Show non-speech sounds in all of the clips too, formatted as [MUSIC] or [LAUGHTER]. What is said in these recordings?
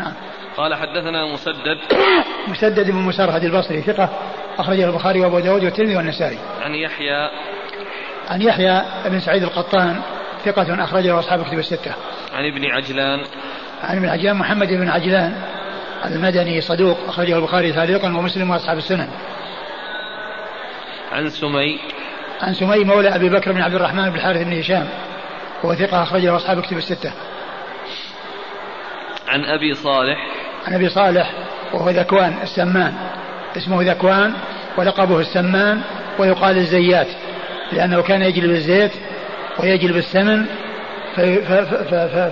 نعم. قال حدثنا مسدد. [COUGHS] مسدد بن مسرهد البصري ثقة أخرجه البخاري وأبو داود والترمذي والنسائي. عن يحيى. عن يحيى بن سعيد القطان ثقة أخرجه أصحاب كتب الستة. عن ابن عجلان. عن ابن عجلان محمد بن عجلان المدني صدوق أخرجه البخاري تعليقا ومسلم وأصحاب السنن. عن سمي. عن سمي مولى أبي بكر بن عبد الرحمن بن الحارث بن هشام وهو ثقة أخرجه أصحاب كتب الستة. عن أبي صالح عن أبي صالح وهو ذكوان السمان اسمه ذكوان ولقبه السمان ويقال الزيات لأنه كان يجلب الزيت ويجلب السمن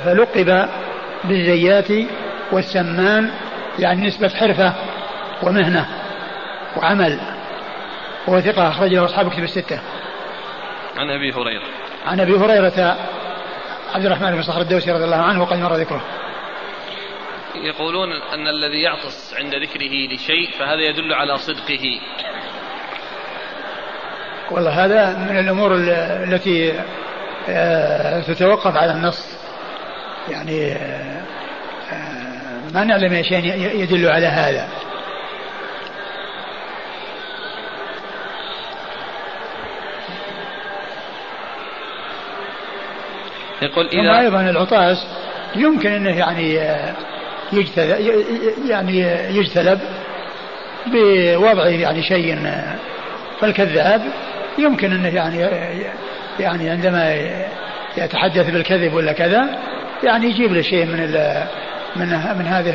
فلقب بالزيات والسمان يعني نسبة حرفة ومهنة وعمل وهو ثقة أخرجه أصحاب كتب الستة. عن أبي هريرة. عن أبي هريرة عبد الرحمن بن صخر الدوسي رضي الله عنه وقد مر ذكره. يقولون أن الذي يعطس عند ذكره لشيء فهذا يدل على صدقه. والله هذا من الأمور التي آه، تتوقف على النص يعني آه، آه، ما نعلم شيء يدل على هذا يقول إذا أيضا العطاس يمكن أنه يعني يعني يجتلب بوضع يعني شيء فالكذاب يمكن أنه يعني يعني عندما يتحدث بالكذب ولا كذا يعني يجيب له شيء من من من هذه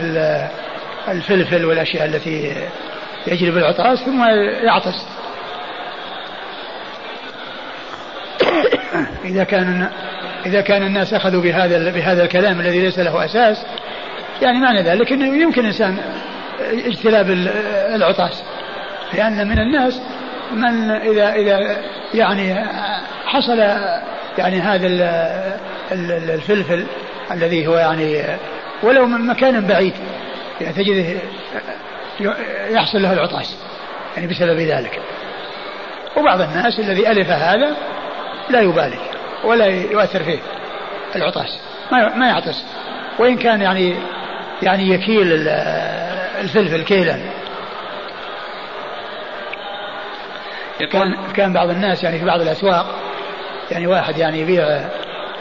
الفلفل والأشياء التي يجلب العطاس ثم يعطس. إذا كان إذا كان الناس أخذوا بهذا بهذا الكلام الذي ليس له أساس يعني معنى ذلك إنه يمكن انسان اجتلاب العطاس. لأن من الناس من اذا إذا يعني حصل يعني هذا الفلفل الذي هو يعني ولو من مكان بعيد يعني تجده يحصل له العطاس. يعني بسبب ذلك. وبعض الناس الذي ألف هذا لا يبالي ولا يؤثر فيه العطاس ما ما يعطس. وإن كان يعني يعني يكيل الفلفل كيلا. كان كان بعض الناس يعني في بعض الأسواق يعني واحد يعني يبيع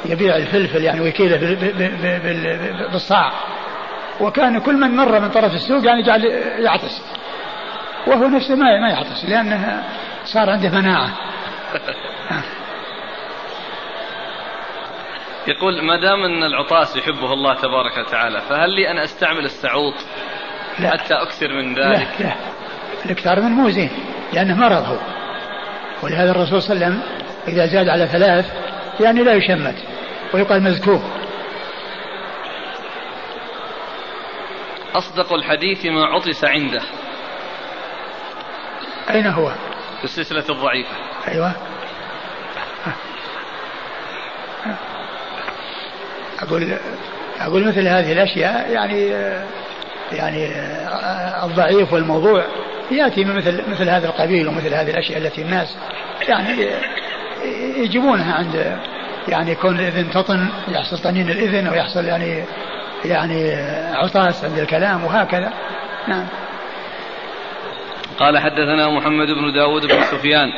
يبيع الفلفل يعني ويكيله بالصاع. وكان كل من مر من طرف السوق يعني جعل يعطس. وهو نفسه ما ما يعطس لأنه صار عنده مناعة. [LAUGHS] يقول ما دام أن العطاس يحبه الله تبارك وتعالى فهل لي أن أستعمل السعوط لا. حتى أكثر من ذلك؟ لا. لا الإكثار من مو زين لأنه مرض هو. ولهذا الرسول صلى الله عليه وسلم إذا زاد على ثلاث يعني لا يشمت ويقال مذكور. أصدق الحديث ما عطس عنده. أين هو؟ في السلسلة الضعيفة. أيوة. أقول أقول مثل هذه الأشياء يعني يعني الضعيف والموضوع يأتي من مثل مثل هذا القبيل ومثل هذه الأشياء التي الناس يعني يجيبونها عند يعني يكون الإذن تطن يحصل طنين الإذن أو يحصل يعني يعني عطاس عند الكلام وهكذا. نعم. قال حدثنا محمد بن داود بن سفيان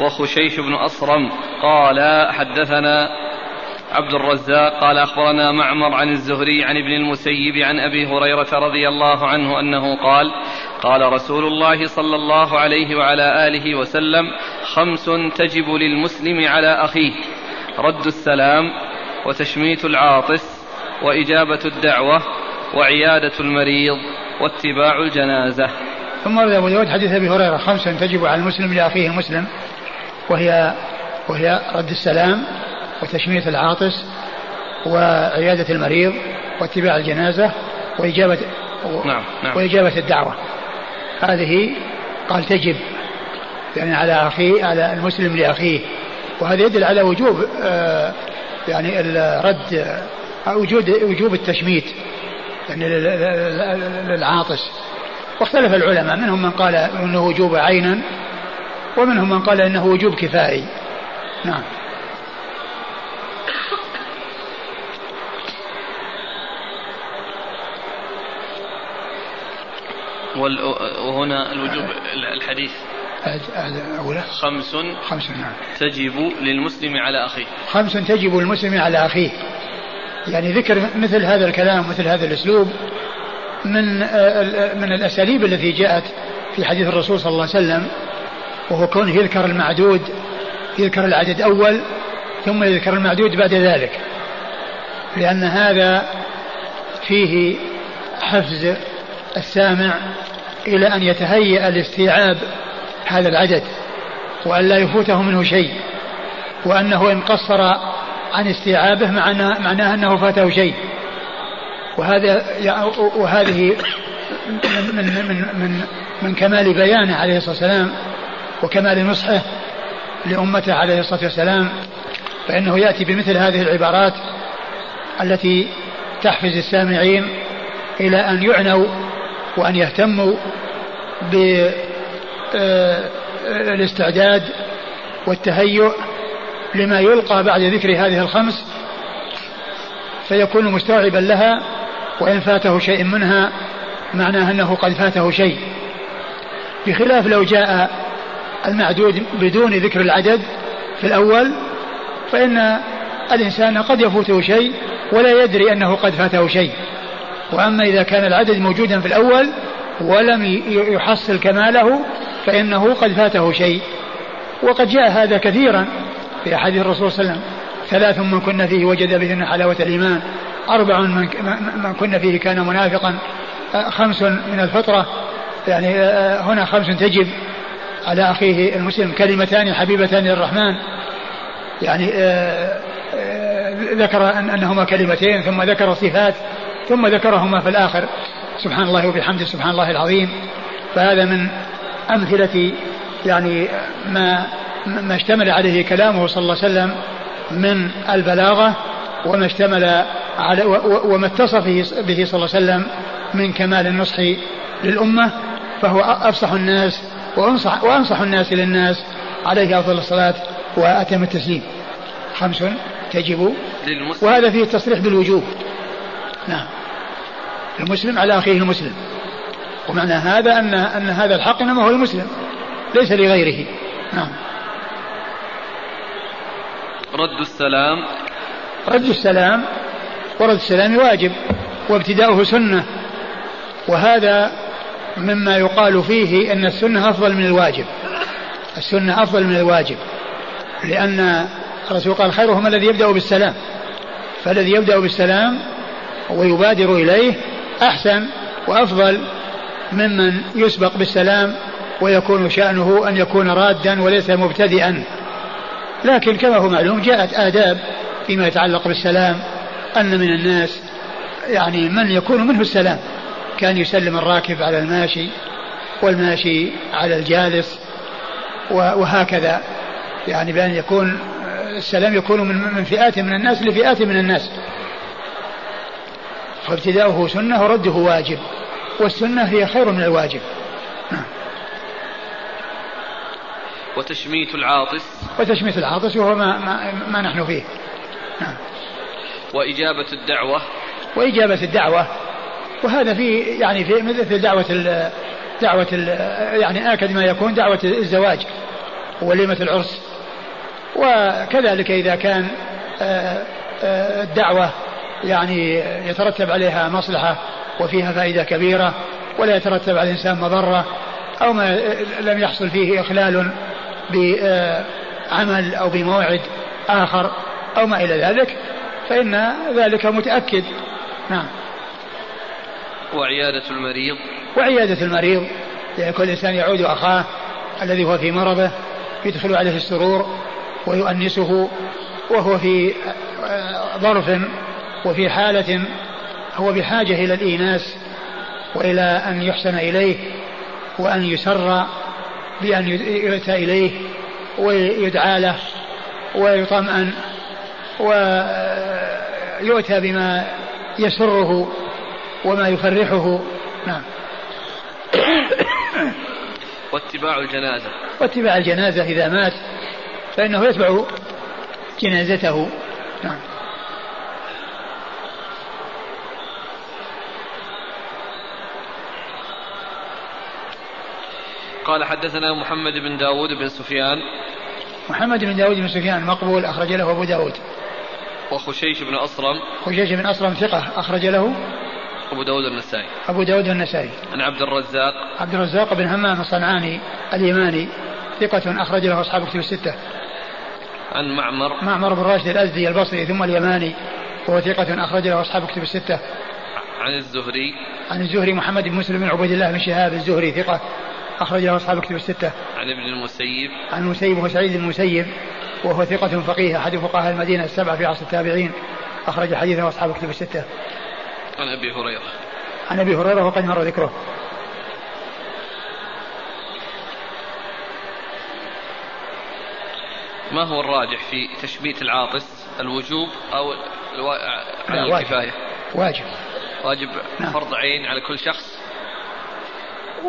وخشيش بن أصرم قال حدثنا عبد الرزاق قال أخبرنا معمر عن الزهري عن ابن المسيب عن أبي هريرة رضي الله عنه أنه قال قال رسول الله صلى الله عليه وعلى آله وسلم خمس تجب للمسلم على أخيه. رد السلام وتشميت العاطس وإجابة الدعوة وعيادة المريض واتباع الجنازة. ثم ورد أبو داود حديث أبي هريرة خمس تجب على المسلم لأخيه المسلم وهي وهي رد السلام وتشميت العاطس وعيادة المريض واتباع الجنازة وإجابة نعم نعم. وإجابة الدعوة. هذه قال تجب يعني على أخيه على المسلم لأخيه. وهذا يدل على وجوب آه يعني الرد وجود وجوب التشميت يعني للعاطس. واختلف العلماء منهم من قال إنه وجوب عينا ومنهم من قال إنه وجوب كفائي. نعم. وهنا الوجوب الحديث. أولا؟ خمس خمس نعم. تجب للمسلم على أخيه. خمس تجب للمسلم على أخيه. يعني ذكر مثل هذا الكلام مثل هذا الأسلوب من من الأساليب التي جاءت في حديث الرسول صلى الله عليه وسلم وهو كونه يذكر المعدود يذكر العدد أول ثم يذكر المعدود بعد ذلك. لأن هذا فيه حفز السامع إلى أن يتهيأ لاستيعاب هذا العدد وأن لا يفوته منه شيء وأنه إن قصر عن استيعابه معناه, معناه أنه فاته شيء. وهذا وهذه من من من من, من كمال بيانه عليه الصلاة والسلام وكمال نصحه لأمته عليه الصلاة والسلام فإنه يأتي بمثل هذه العبارات التي تحفز السامعين إلى أن يعنوا وأن يهتموا بالاستعداد والتهيؤ لما يلقى بعد ذكر هذه الخمس فيكون مستوعبا لها وإن فاته شيء منها معناه أنه قد فاته شيء. بخلاف لو جاء المعدود بدون ذكر العدد في الأول فإن الإنسان قد يفوته شيء ولا يدري أنه قد فاته شيء. وأما إذا كان العدد موجودا في الأول ولم يحصل كماله فإنه قد فاته شيء. وقد جاء هذا كثيرا في أحاديث الرسول صلى الله عليه وسلم. ثلاث من كن فيه وجد بهن حلاوة الإيمان. أربع من, من فيه كان منافقا. خمس من الفطرة. يعني هنا خمس تجب على أخيه المسلم. كلمتان حبيبتان للرحمن. يعني ذكر أن أنهما كلمتين ثم ذكر صفات. ثم ذكرهما في الآخر. سبحان الله وبحمده سبحان الله العظيم. فهذا من أمثلة يعني ما ما اشتمل عليه كلامه صلى الله عليه وسلم من البلاغة وما اشتمل على وما اتصف به صلى الله عليه وسلم من كمال النصح للأمة. فهو أفصح الناس وأنصح, وأنصح الناس للناس عليه أفضل الصلاة وأتم التسليم. خمس تجب. للمسلم. وهذا فيه التصريح بالوجوب. نعم. المسلم على أخيه المسلم. ومعنى هذا أن أن هذا الحق إنما هو المسلم ليس لغيره. نعم. رد السلام. رد السلام ورد السلام واجب وابتداؤه سنة. وهذا مما يقال فيه أن السنة أفضل من الواجب. السنة أفضل من الواجب لأن الرسول قال خيرهم الذي يبدأ بالسلام. فالذي يبدأ بالسلام ويبادر إليه أحسن وأفضل ممن يسبق بالسلام ويكون شأنه أن يكون رادا وليس مبتدئا. لكن كما هو معلوم جاءت آداب فيما يتعلق بالسلام أن من الناس يعني من يكون منه السلام. كان يسلم الراكب على الماشي والماشي على الجالس وهكذا. يعني بأن يكون السلام يكون من فئات من الناس لفئات من الناس. فابتداؤه سنة ورده واجب والسنة هي خير من الواجب. وتشميت العاطس وتشميت العاطس وهو ما, ما, ما نحن فيه. وإجابة الدعوة وإجابة الدعوة وهذا في يعني في مثل دعوة ال دعوة ال يعني آكد ما يكون دعوة الزواج وليمة العرس وكذلك إذا كان آه، آه، الدعوة يعني يترتب عليها مصلحة وفيها فائدة كبيرة ولا يترتب على الإنسان مضرة أو ما لم يحصل فيه إخلال بعمل أو بموعد آخر أو ما إلى ذلك فإن ذلك متأكد. نعم. وعيادة المريض. وعيادة المريض. يعني كل إنسان يعود أخاه الذي هو في مرضه يدخل عليه السرور ويؤنسه وهو في ظرف وفي حالة هو بحاجة إلى الإيناس وإلى أن يحسن إليه وأن يسر بأن يؤتى إليه ويدعى له ويطمئن ويؤتى بما يسره وما يفرحه. نعم. واتباع الجنازة. واتباع الجنازة إذا مات فإنه يتبع جنازته. نعم. قال حدثنا محمد بن داود بن سفيان. محمد بن داود بن سفيان مقبول أخرج له أبو داود. وخشيش بن أصرم. خشيش بن أصرم ثقة أخرج له أبو داود النسائي. أبو داود النسائي. عن عبد الرزاق. عبد الرزاق بن همام الصنعاني اليماني ثقة أخرج له أصحاب كتب الستة. عن معمر. معمر بن راشد الأزدي البصري ثم اليماني وهو ثقة أخرج له أصحاب كتب الستة. عن الزهري. عن الزهري محمد بن مسلم بن عبيد الله بن شهاب الزهري ثقة. أخرج له أصحاب كتب الستة. عن ابن المسيب. عن المسيب وهو سعيد المسيب وهو ثقة فقيه أحد فقهاء المدينة السبعة في عصر التابعين. أخرج حديثه أصحاب كتب الستة. عن أبي هريرة. عن أبي هريرة وقد مر ذكره. ما هو الراجح في تشميت العاطس؟ الوجوب أو الوا... على الكفاية. واجب. واجب نعم. فرض عين على كل شخص؟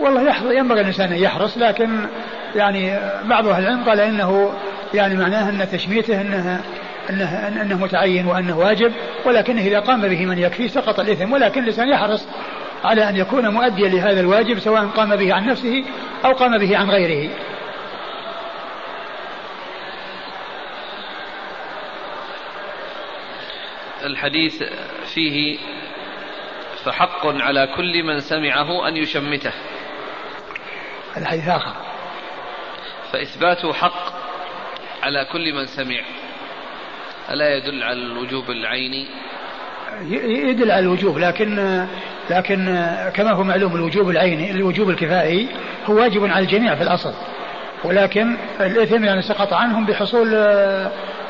والله ينبغي الإنسان أن يحرص لكن يعني بعض أهل العلم قال إنه يعني معناه أن تشميته أنه أنه, أنه متعين وأنه واجب ولكنه إذا قام به من يكفي سقط الإثم ولكن الإنسان يحرص على أن يكون مؤديا لهذا الواجب سواء قام به عن نفسه أو قام به عن غيره. الحديث فيه فحق على كل من سمعه أن يشمته. الحديث آخر فإثباته حق على كل من سمع. ألا يدل على الوجوب العيني؟ يدل على الوجوب لكن لكن كما هو معلوم الوجوب العيني الوجوب الكفائي هو واجب على الجميع في الأصل. ولكن الإثم يعني سقط عنهم بحصول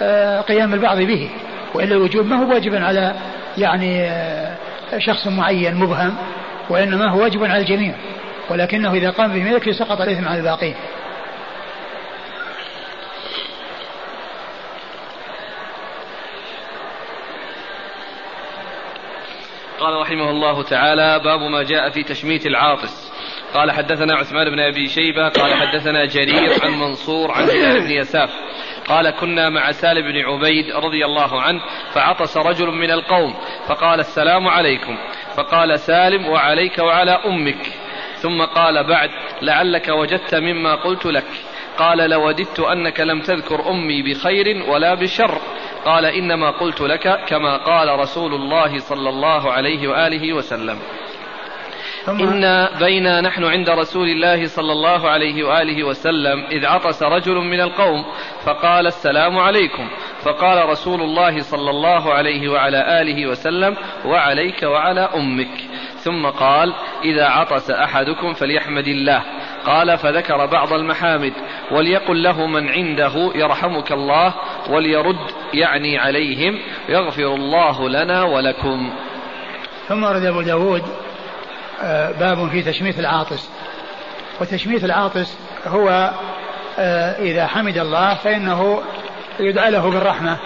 آه، قيام البعض به. وإلا الوجوب ما هو واجبا على يعني آه، شخص معين مبهم وإنما هو واجب على الجميع. ولكنه إذا قام به يكفي سقط الإثم على الباقين. قال رحمه الله تعالى باب ما جاء في تشميت العاطس. قال حدثنا عثمان بن أبي شيبة قال حدثنا جرير عن منصور عن هلال بن يساف قال كنا مع سالم بن عبيد رضي الله عنه فعطس رجل من القوم فقال السلام عليكم. فقال سالم وعليك وعلى أمك. ثم قال بعد لعلك وجدت مما قلت لك. قال لوددت أنك لم تذكر أمي بخير ولا بشر. قال إنما قلت لك كما قال رسول الله صلى الله عليه وآله وسلم. إن بينا نحن عند رسول الله صلى الله عليه وآله وسلم إذ عطس رجل من القوم فقال السلام عليكم. فقال رسول الله صلى الله عليه وعلى آله وسلم وعليك وعلى أمك. ثم قال إذا عطس أحدكم فليحمد الله. قال فذكر بعض المحامد وليقل له من عنده يرحمك الله وليرد يعني عليهم يغفر الله لنا ولكم. ثم ورد أبو داود آه، باب في تشميت العاطس. وتشميت العاطس هو آه، إذا حمد الله فإنه يدعى له بالرحمة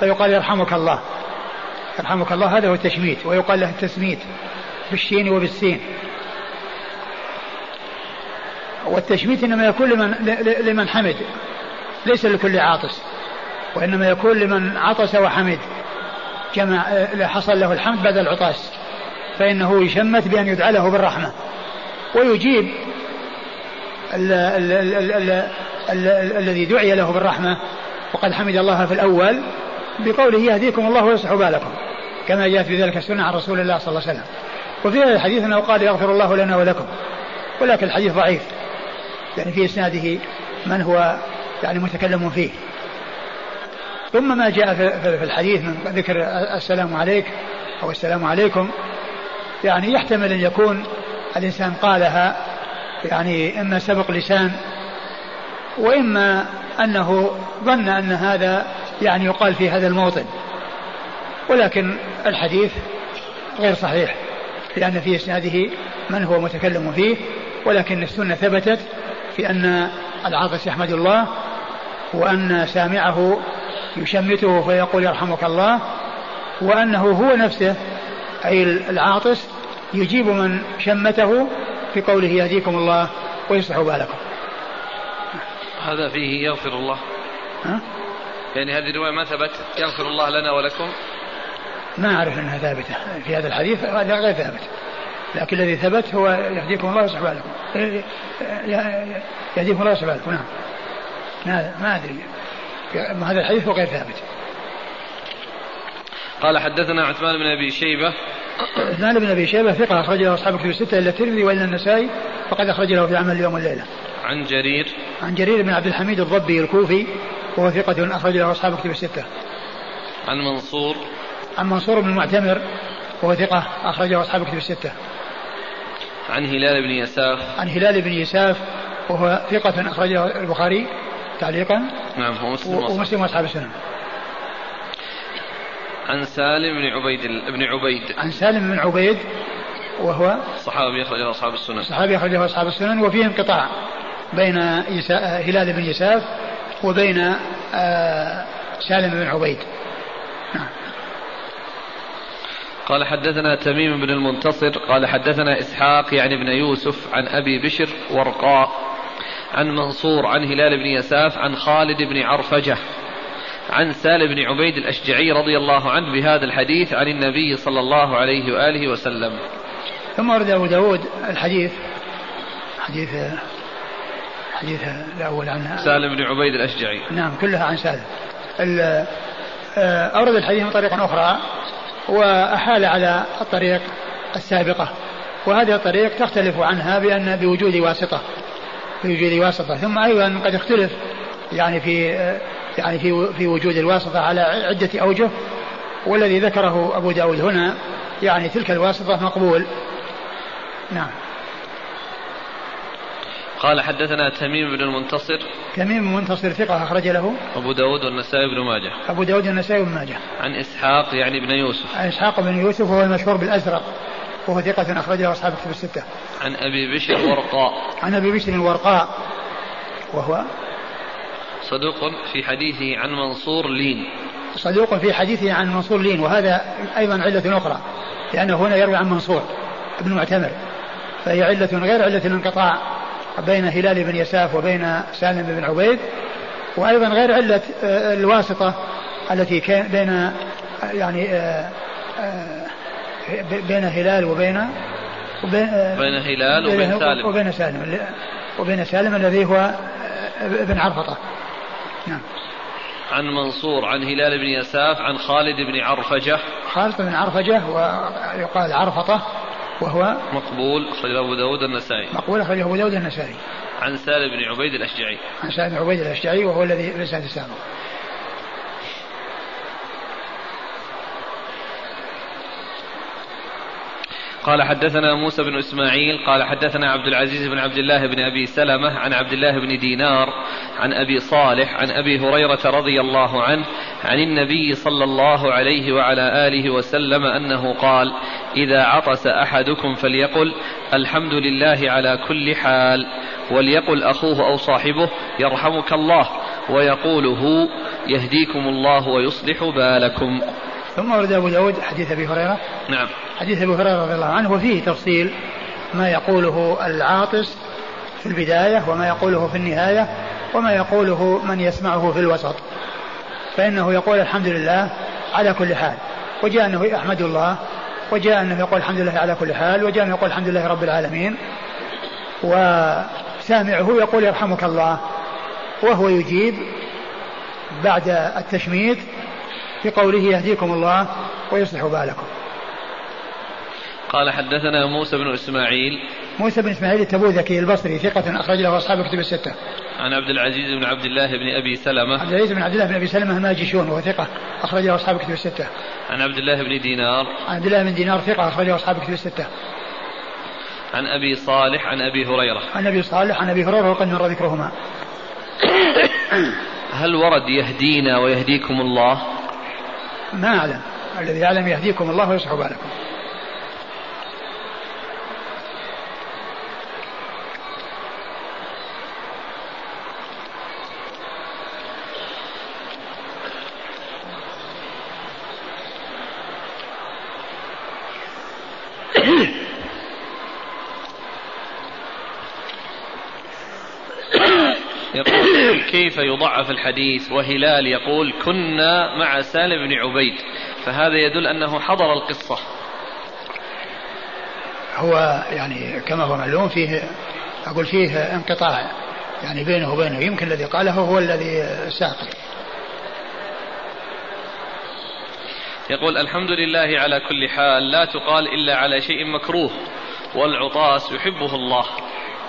فيقال يرحمك الله. يرحمك الله هذا هو التشميت ويقال له التسميت. بالشين وبالسين. والتشميت إنما يكون لمن لمن حمد ليس لكل عاطس. وإنما يكون لمن عطس وحمد. كما آه، حصل له الحمد بعد العطاس. فإنه يشمت بأن يدعى له بالرحمة. ويجيب الذي دعي له بالرحمة. وقد حمد الله في الأول بقوله يهديكم الله ويصلح بالكم. كما جاءت في ذلك السنة عن رسول الله صلى الله عليه وسلم. وفي هذا الحديث أنه قال يغفر الله لنا ولكم ولكن الحديث ضعيف يعني في إسناده من هو يعني متكلم فيه. ثم ما جاء في الحديث من ذكر السلام عليك أو السلام عليكم يعني يحتمل أن يكون الإنسان قالها يعني إما سبق لسان وإما أنه ظن أن هذا يعني يقال في هذا الموطن. ولكن الحديث غير صحيح. لأن في إسناده من هو متكلم فيه ولكن السنة ثبتت في أن العاطس يحمد الله وأن سامعه يشمته فيقول يرحمك الله وأنه هو نفسه أي العاطس يجيب من شمته في قوله يهديكم الله ويصلح بالكم. هذا فيه يغفر الله. ها؟ يعني هذه الرواية ما ثبت يغفر الله لنا ولكم. ما أعرف أنها ثابتة. في هذا الحديث هذا غير ثابت. لكن الذي ثبت هو يهديكم الله ويصلح بالكم يهديكم الله ويصلح بالكم نعم. ما أدري. هذا الحديث هو غير ثابت. قال حدثنا عثمان بن أبي شيبة. عثمان بن أبي شيبة ثقة اخرج له أصحاب الكتب الستة إلا الترمذي وإلا النسائي فقد أخرج له في عمل اليوم والليله. عن جرير. عن جرير بن عبد الحميد الضبي الكوفي وهو ثقة أخرج له أصحاب الكتب الستة. عن منصور. عن منصور بن المعتمر وهو ثقة أخرج له أصحاب الكتب الستة. عن هلال بن يساف. عن هلال بن يساف وهو ثقة أخرجه البخاري تعليقا. نعم هو مسلم ومسلم وأصحاب السنن. عن سالم بن عبيد بن عبيد. عن سالم بن عبيد وهو صحابي أخرجه أصحاب السنن. صحابي أخرجه أصحاب السنن وفيه انقطاع بين هلال بن يساف وبين آه، سالم بن عبيد نعم قال حدثنا تميم بن المنتصر قال حدثنا إسحاق يعني ابن يوسف عن أبي بشر ورقاء عن منصور عن هلال بن يساف عن خالد بن عرفجة عن سالم بن عبيد الأشجعي رضي الله عنه بهذا الحديث عن النبي صلى الله عليه وآله وسلم. ثم ورد أبو داود الحديث حديث حديث الأول عن سالم بن عبيد الأشجعي. نعم كلها عن سالم. آه، أورد الحديث من طريق أخرى. وأحال على الطريق السابقة. وهذه الطريق تختلف عنها بأن بوجود واسطة بوجود واسطة. ثم أيضا قد يختلف يعني في يعني في في وجود الواسطة على عدة أوجه. والذي ذكره أبو داود هنا يعني تلك الواسطة مقبول. نعم. قال حدثنا تميم بن المنتصر. تميم المنتصر ثقة أخرج له. أبو داود والنسائي بن ماجه. أبو داود والنسائي بن ماجه. عن إسحاق يعني بن يوسف. عن إسحاق بن يوسف وهو المشهور بالأزرق. وهو ثقة أخرج له أصحاب الكتب الستة. عن أبي بشر ورقاء عن أبي بشر ورقاء وهو صدوق في حديثه عن منصور لين. صدوق في حديثه عن منصور لين. وهذا أيضا علة أخرى. لأنه هنا يروي عن منصور ابن معتمر. فهي علة غير علة الانقطاع. بين هلال بن يساف وبين سالم بن عبيد وأيضا غير علة آه، الواسطة التي كان بين يعني آه، آه، بين هلال وبين وبين بين هلال وبين سالم. وبين سالم وبين سالم الذي هو ابن عرفطة. نعم. عن منصور عن هلال بن يساف عن خالد بن عرفجة. خالد بن عرفجة ويقال عرفطة. وهو مقبول أخرجه أبو داود النسائي مقبول أخرجه أبو داود النسائي عن سالم بن عبيد الأشجعي. عن سالم بن عبيد الأشجعي وهو الذي ليس السابق قال حدثنا موسى بن إسماعيل قال حدثنا عبد العزيز بن عبد الله بن أبي سلمة عن عبد الله بن دينار عن أبي صالح عن أبي هريرة رضي الله عنه عن النبي صلى الله عليه وعلى آله وسلم أنه قال إذا عطس أحدكم فليقل الحمد لله على كل حال وليقل أخوه أو صاحبه يرحمك الله ويقول هو يهديكم الله ويصلح بالكم. ثم ورد أبو داود حديث أبي هريرة. نعم. حديث أبي هريرة رضي الله عنه وفيه تفصيل ما يقوله العاطس في البداية وما يقوله في النهاية وما يقوله من يسمعه في الوسط. فإنه يقول الحمد لله على كل حال. وجاء أنه يحمد الله وجاء أنه يقول الحمد لله على كل حال وجاء أنه يقول الحمد لله رب العالمين. وسامعه يقول يرحمك الله وهو يجيب بعد التشميت في قوله يهديكم الله ويصلح بالكم قال حدثنا موسى بن إسماعيل موسى بن إسماعيل التبوذكي البصري ثقة أخرج له أصحاب الكتب الستة. عن عبد العزيز بن عبد الله بن أبي سلمة. عبد العزيز بن عبد الله بن أبي سلمة الماجشون وهو ثقة أخرج له أصحاب الكتب الستة. عن عبد الله بن دينار. عن عبد الله بن دينار ثقة أخرج له أصحاب الكتب الستة. عن أبي صالح عن أبي هريرة. عن أبي صالح عن أبي هريرة وقد مر ذكرهما. هل ورد يهدينا ويهديكم الله؟ ما أعلم. الذي يعلم يهديكم الله ويصلح بالكم. كيف يضعف الحديث وهلال يقول كنا مع سالم بن عبيد فهذا يدل أنه حضر القصة. هو يعني كما هو معلوم فيه أقول فيه انقطاع يعني بينه وبينه يمكن الذي قاله هو الذي ساقط. يقول الحمد لله على كل حال لا تقال إلا على شيء مكروه والعطاس يحبه الله.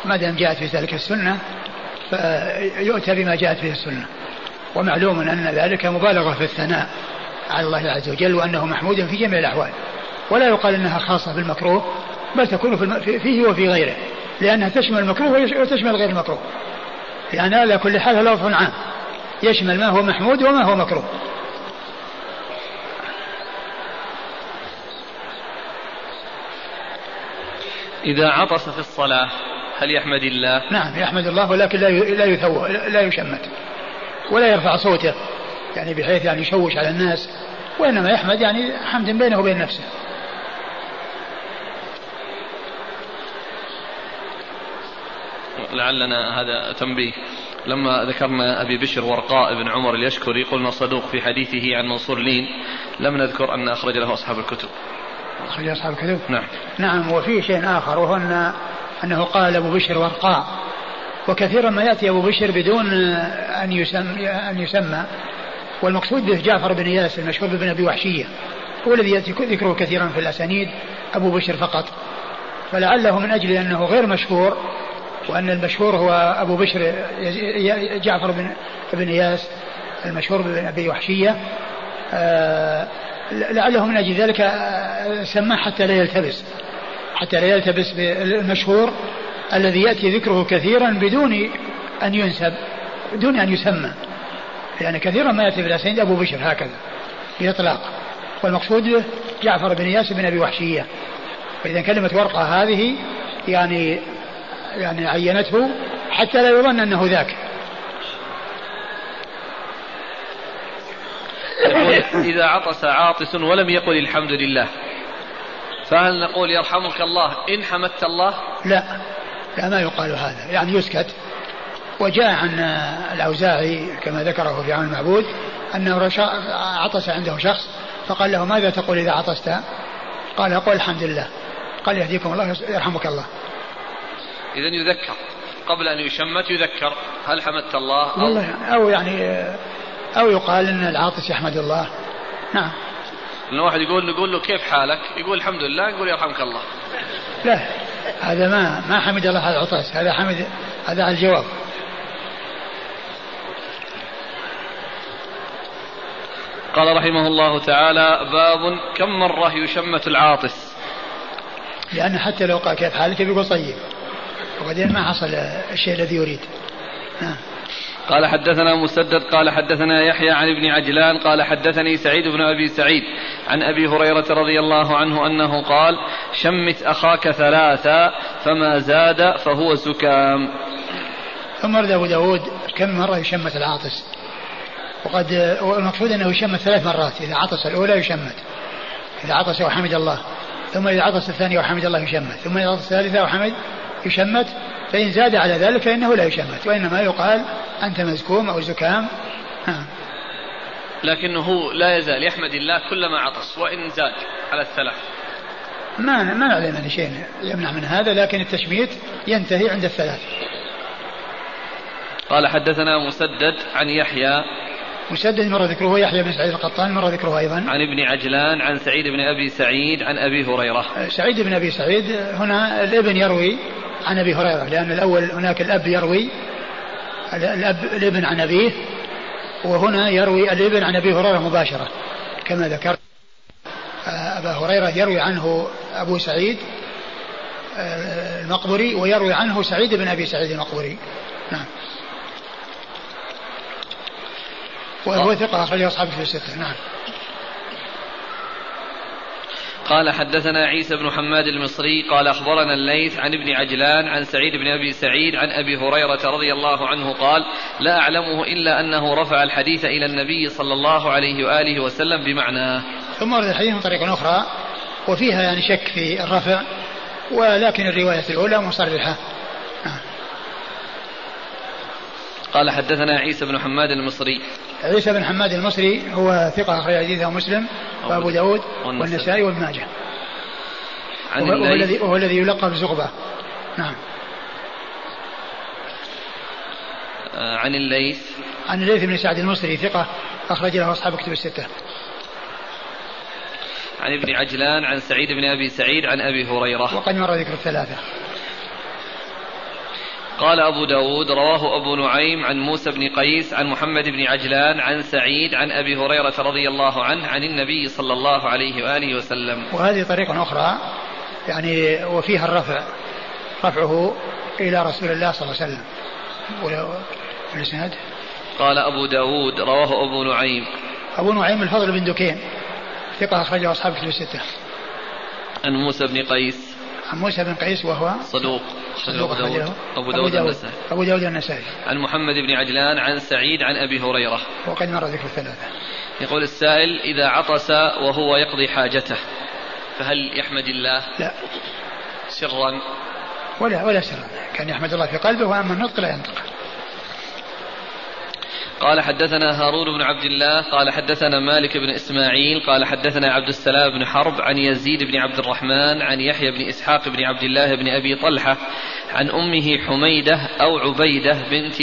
ما دام جاءت في ذلك السنة فيؤتى بما جاءت به السنة. ومعلوم أن ذلك مبالغة في الثناء على الله عز وجل وأنه محمود في جميع الأحوال. ولا يقال أنها خاصة بالمكروه بل تكون فيه وفي غيره لأنها تشمل المكروه وتشمل غير المكروه. يعني على كل حال لفظ عام. يشمل ما هو محمود وما هو مكروه. إذا عطس في الصلاة هل يحمد الله؟ نعم يحمد الله ولكن لا لا يثو لا يشمت ولا يرفع صوته يعني بحيث يعني يشوش على الناس وإنما يحمد يعني حمد بينه وبين نفسه. لعلنا هذا تنبيه. لما ذكرنا أبي بشر ورقاء بن عمر اليشكري قلنا صدوق في حديثه عن منصور لين لم نذكر أن أخرج له أصحاب الكتب. أخرج أصحاب الكتب؟ نعم. نعم وفي شيء آخر وهو أن أنه قال أبو بشر ورقاء وكثيرا ما يأتي أبو بشر بدون أن يسمى, أن يسمى. والمقصود به جعفر بن إياس المشهور بن أبي وحشية. هو الذي يأتي ذكره كثيرا في الأسانيد أبو بشر فقط. فلعله من أجل أنه غير مشهور وأن المشهور هو أبو بشر جعفر بن بن إياس المشهور بن أبي وحشية. آه، لعله من أجل ذلك آه، سماه حتى لا يلتبس. حتى لا يلتبس بالمشهور الذي يأتي ذكره كثيرا بدون أن ينسب بدون أن يسمى. يعني كثيرا ما يأتي في الأسانيد أبو بشر هكذا بإطلاق. والمقصود جعفر بن إياس بن أبي وحشية. فإذا كلمة ورقة هذه يعني يعني عينته حتى لا يظن أنه ذاك. إذا عطس عاطس ولم يقل الحمد لله. فهل نقول يرحمك الله إن حمدت الله؟ لا لا ما يقال هذا. يعني يسكت. وجاء عن الأوزاعي كما ذكره في عون المعبود أنه عطس عنده شخص فقال له ماذا تقول إذا عطست؟ قال قل الحمد لله. قال يهديكم الله يرحمك الله. إذا يذكر. قبل أن يشمت يذكر. هل حمدت الله أو والله يعني أو يعني أو يقال أن العاطس يحمد الله. نعم. إن واحد يقول نقول له كيف حالك؟ يقول الحمد لله يقول يرحمك الله. لا هذا ما ما حمد الله على العطاس هذا حمد هذا على الجواب. قال رحمه الله تعالى باب كم مرة يشمت العاطس لأن حتى لو قال كيف حالك بيقول طيب وبعدين ما حصل الشيء الذي يريد نعم قال حدثنا مسدد قال حدثنا يحيى عن ابن عجلان قال حدثني سعيد بن أبي سعيد عن أبي هريرة رضي الله عنه أنه قال شمت أخاك ثلاثا فما زاد فهو سكام ثم ورد أبو داود كم مرة يشمت العاطس؟ وقد المقصود أنه يشمت ثلاث مرات إذا عطس الأولى يشمت إذا عطس وحمد الله ثم إذا عطس الثانية وحمد الله يشمت ثم إذا عطس الثالثة وحمد يشمت فإن زاد على ذلك فإنه لا يشمت وإنما يقال أنت مزكوم أو زكام. ها. لكنه لا يزال يحمد الله كلما عطس وإن زاد على الثلاث ما ما نعلم أن شيء يمنع من هذا لكن التشميت ينتهي عند الثلاث. قال حدثنا مسدد عن يحيى. مسدد مر ذكره يحيى بن سعيد القطان مر ذكره أيضا. عن ابن عجلان عن سعيد بن أبي سعيد عن أبي هريرة. سعيد بن أبي سعيد هنا الابن يروي عن أبي هريرة لأن الأول هناك الأب يروي الأب الابن عن أبيه وهنا يروي الابن عن أبي هريرة مباشرة. كما ذكرت أبا هريرة يروي عنه أبو سعيد آه، المقبري ويروي عنه سعيد بن أبي سعيد المقبري. نعم. وهو ثقة أخرجه أصحاب في الستة. نعم. قال حدثنا عيسى بن حماد المصري قال أخبرنا الليث عن ابن عجلان عن سعيد بن أبي سعيد عن أبي هريرة رضي الله عنه قال لا أعلمه إلا أنه رفع الحديث إلى النبي صلى الله عليه وآله وسلم بمعناه ثم ورد الحديث من طريق أخرى وفيها يعني شك في الرفع ولكن الرواية الأولى مصرحة. قال حدثنا عيسى بن حماد المصري عيسى بن حماد المصري هو ثقة أخرج حديثه مسلم وأبو داود والنسائي وابن ماجه. عن وهو, الذي وهو الذي يلقب زغبة نعم. آه، عن الليث. عن الليث بن سعد المصري ثقة أخرج له أصحاب كتب الستة. عن ابن عجلان عن سعيد بن أبي سعيد عن أبي هريرة. وقد مر ذكر الثلاثة. قال أبو داود رواه أبو نعيم عن موسى بن قيس عن محمد بن عجلان عن سعيد عن أبي هريرة رضي الله عنه عن النبي صلى الله عليه وآله وسلم. وهذه طريقة أخرى يعني وفيها الرفع رفعه إلى رسول الله صلى الله عليه وسلم. والإسناد؟ قال أبو داود رواه أبو نعيم. أبو نعيم الفضل بن دكين ثقة أخرجه أصحاب كتب الستة. عن موسى بن قيس. عن موسى بن قيس وهو صدوق صدوق أبو داود أبو داود النسائي. أبو داود النسائي. عن محمد بن عجلان عن سعيد عن أبي هريرة. وقد مر ذكر الثلاثة. يقول السائل إذا عطس وهو يقضي حاجته فهل يحمد الله؟ لا. سرا. ولا ولا سرا. كان يحمد الله في قلبه وأما النطق لا ينطق. قال حدثنا هارون بن عبد الله قال حدثنا مالك بن إسماعيل قال حدثنا عبد السلام بن حرب عن يزيد بن عبد الرحمن عن يحيى بن إسحاق بن عبد الله بن أبي طلحة عن أمه حميدة أو عبيدة بنت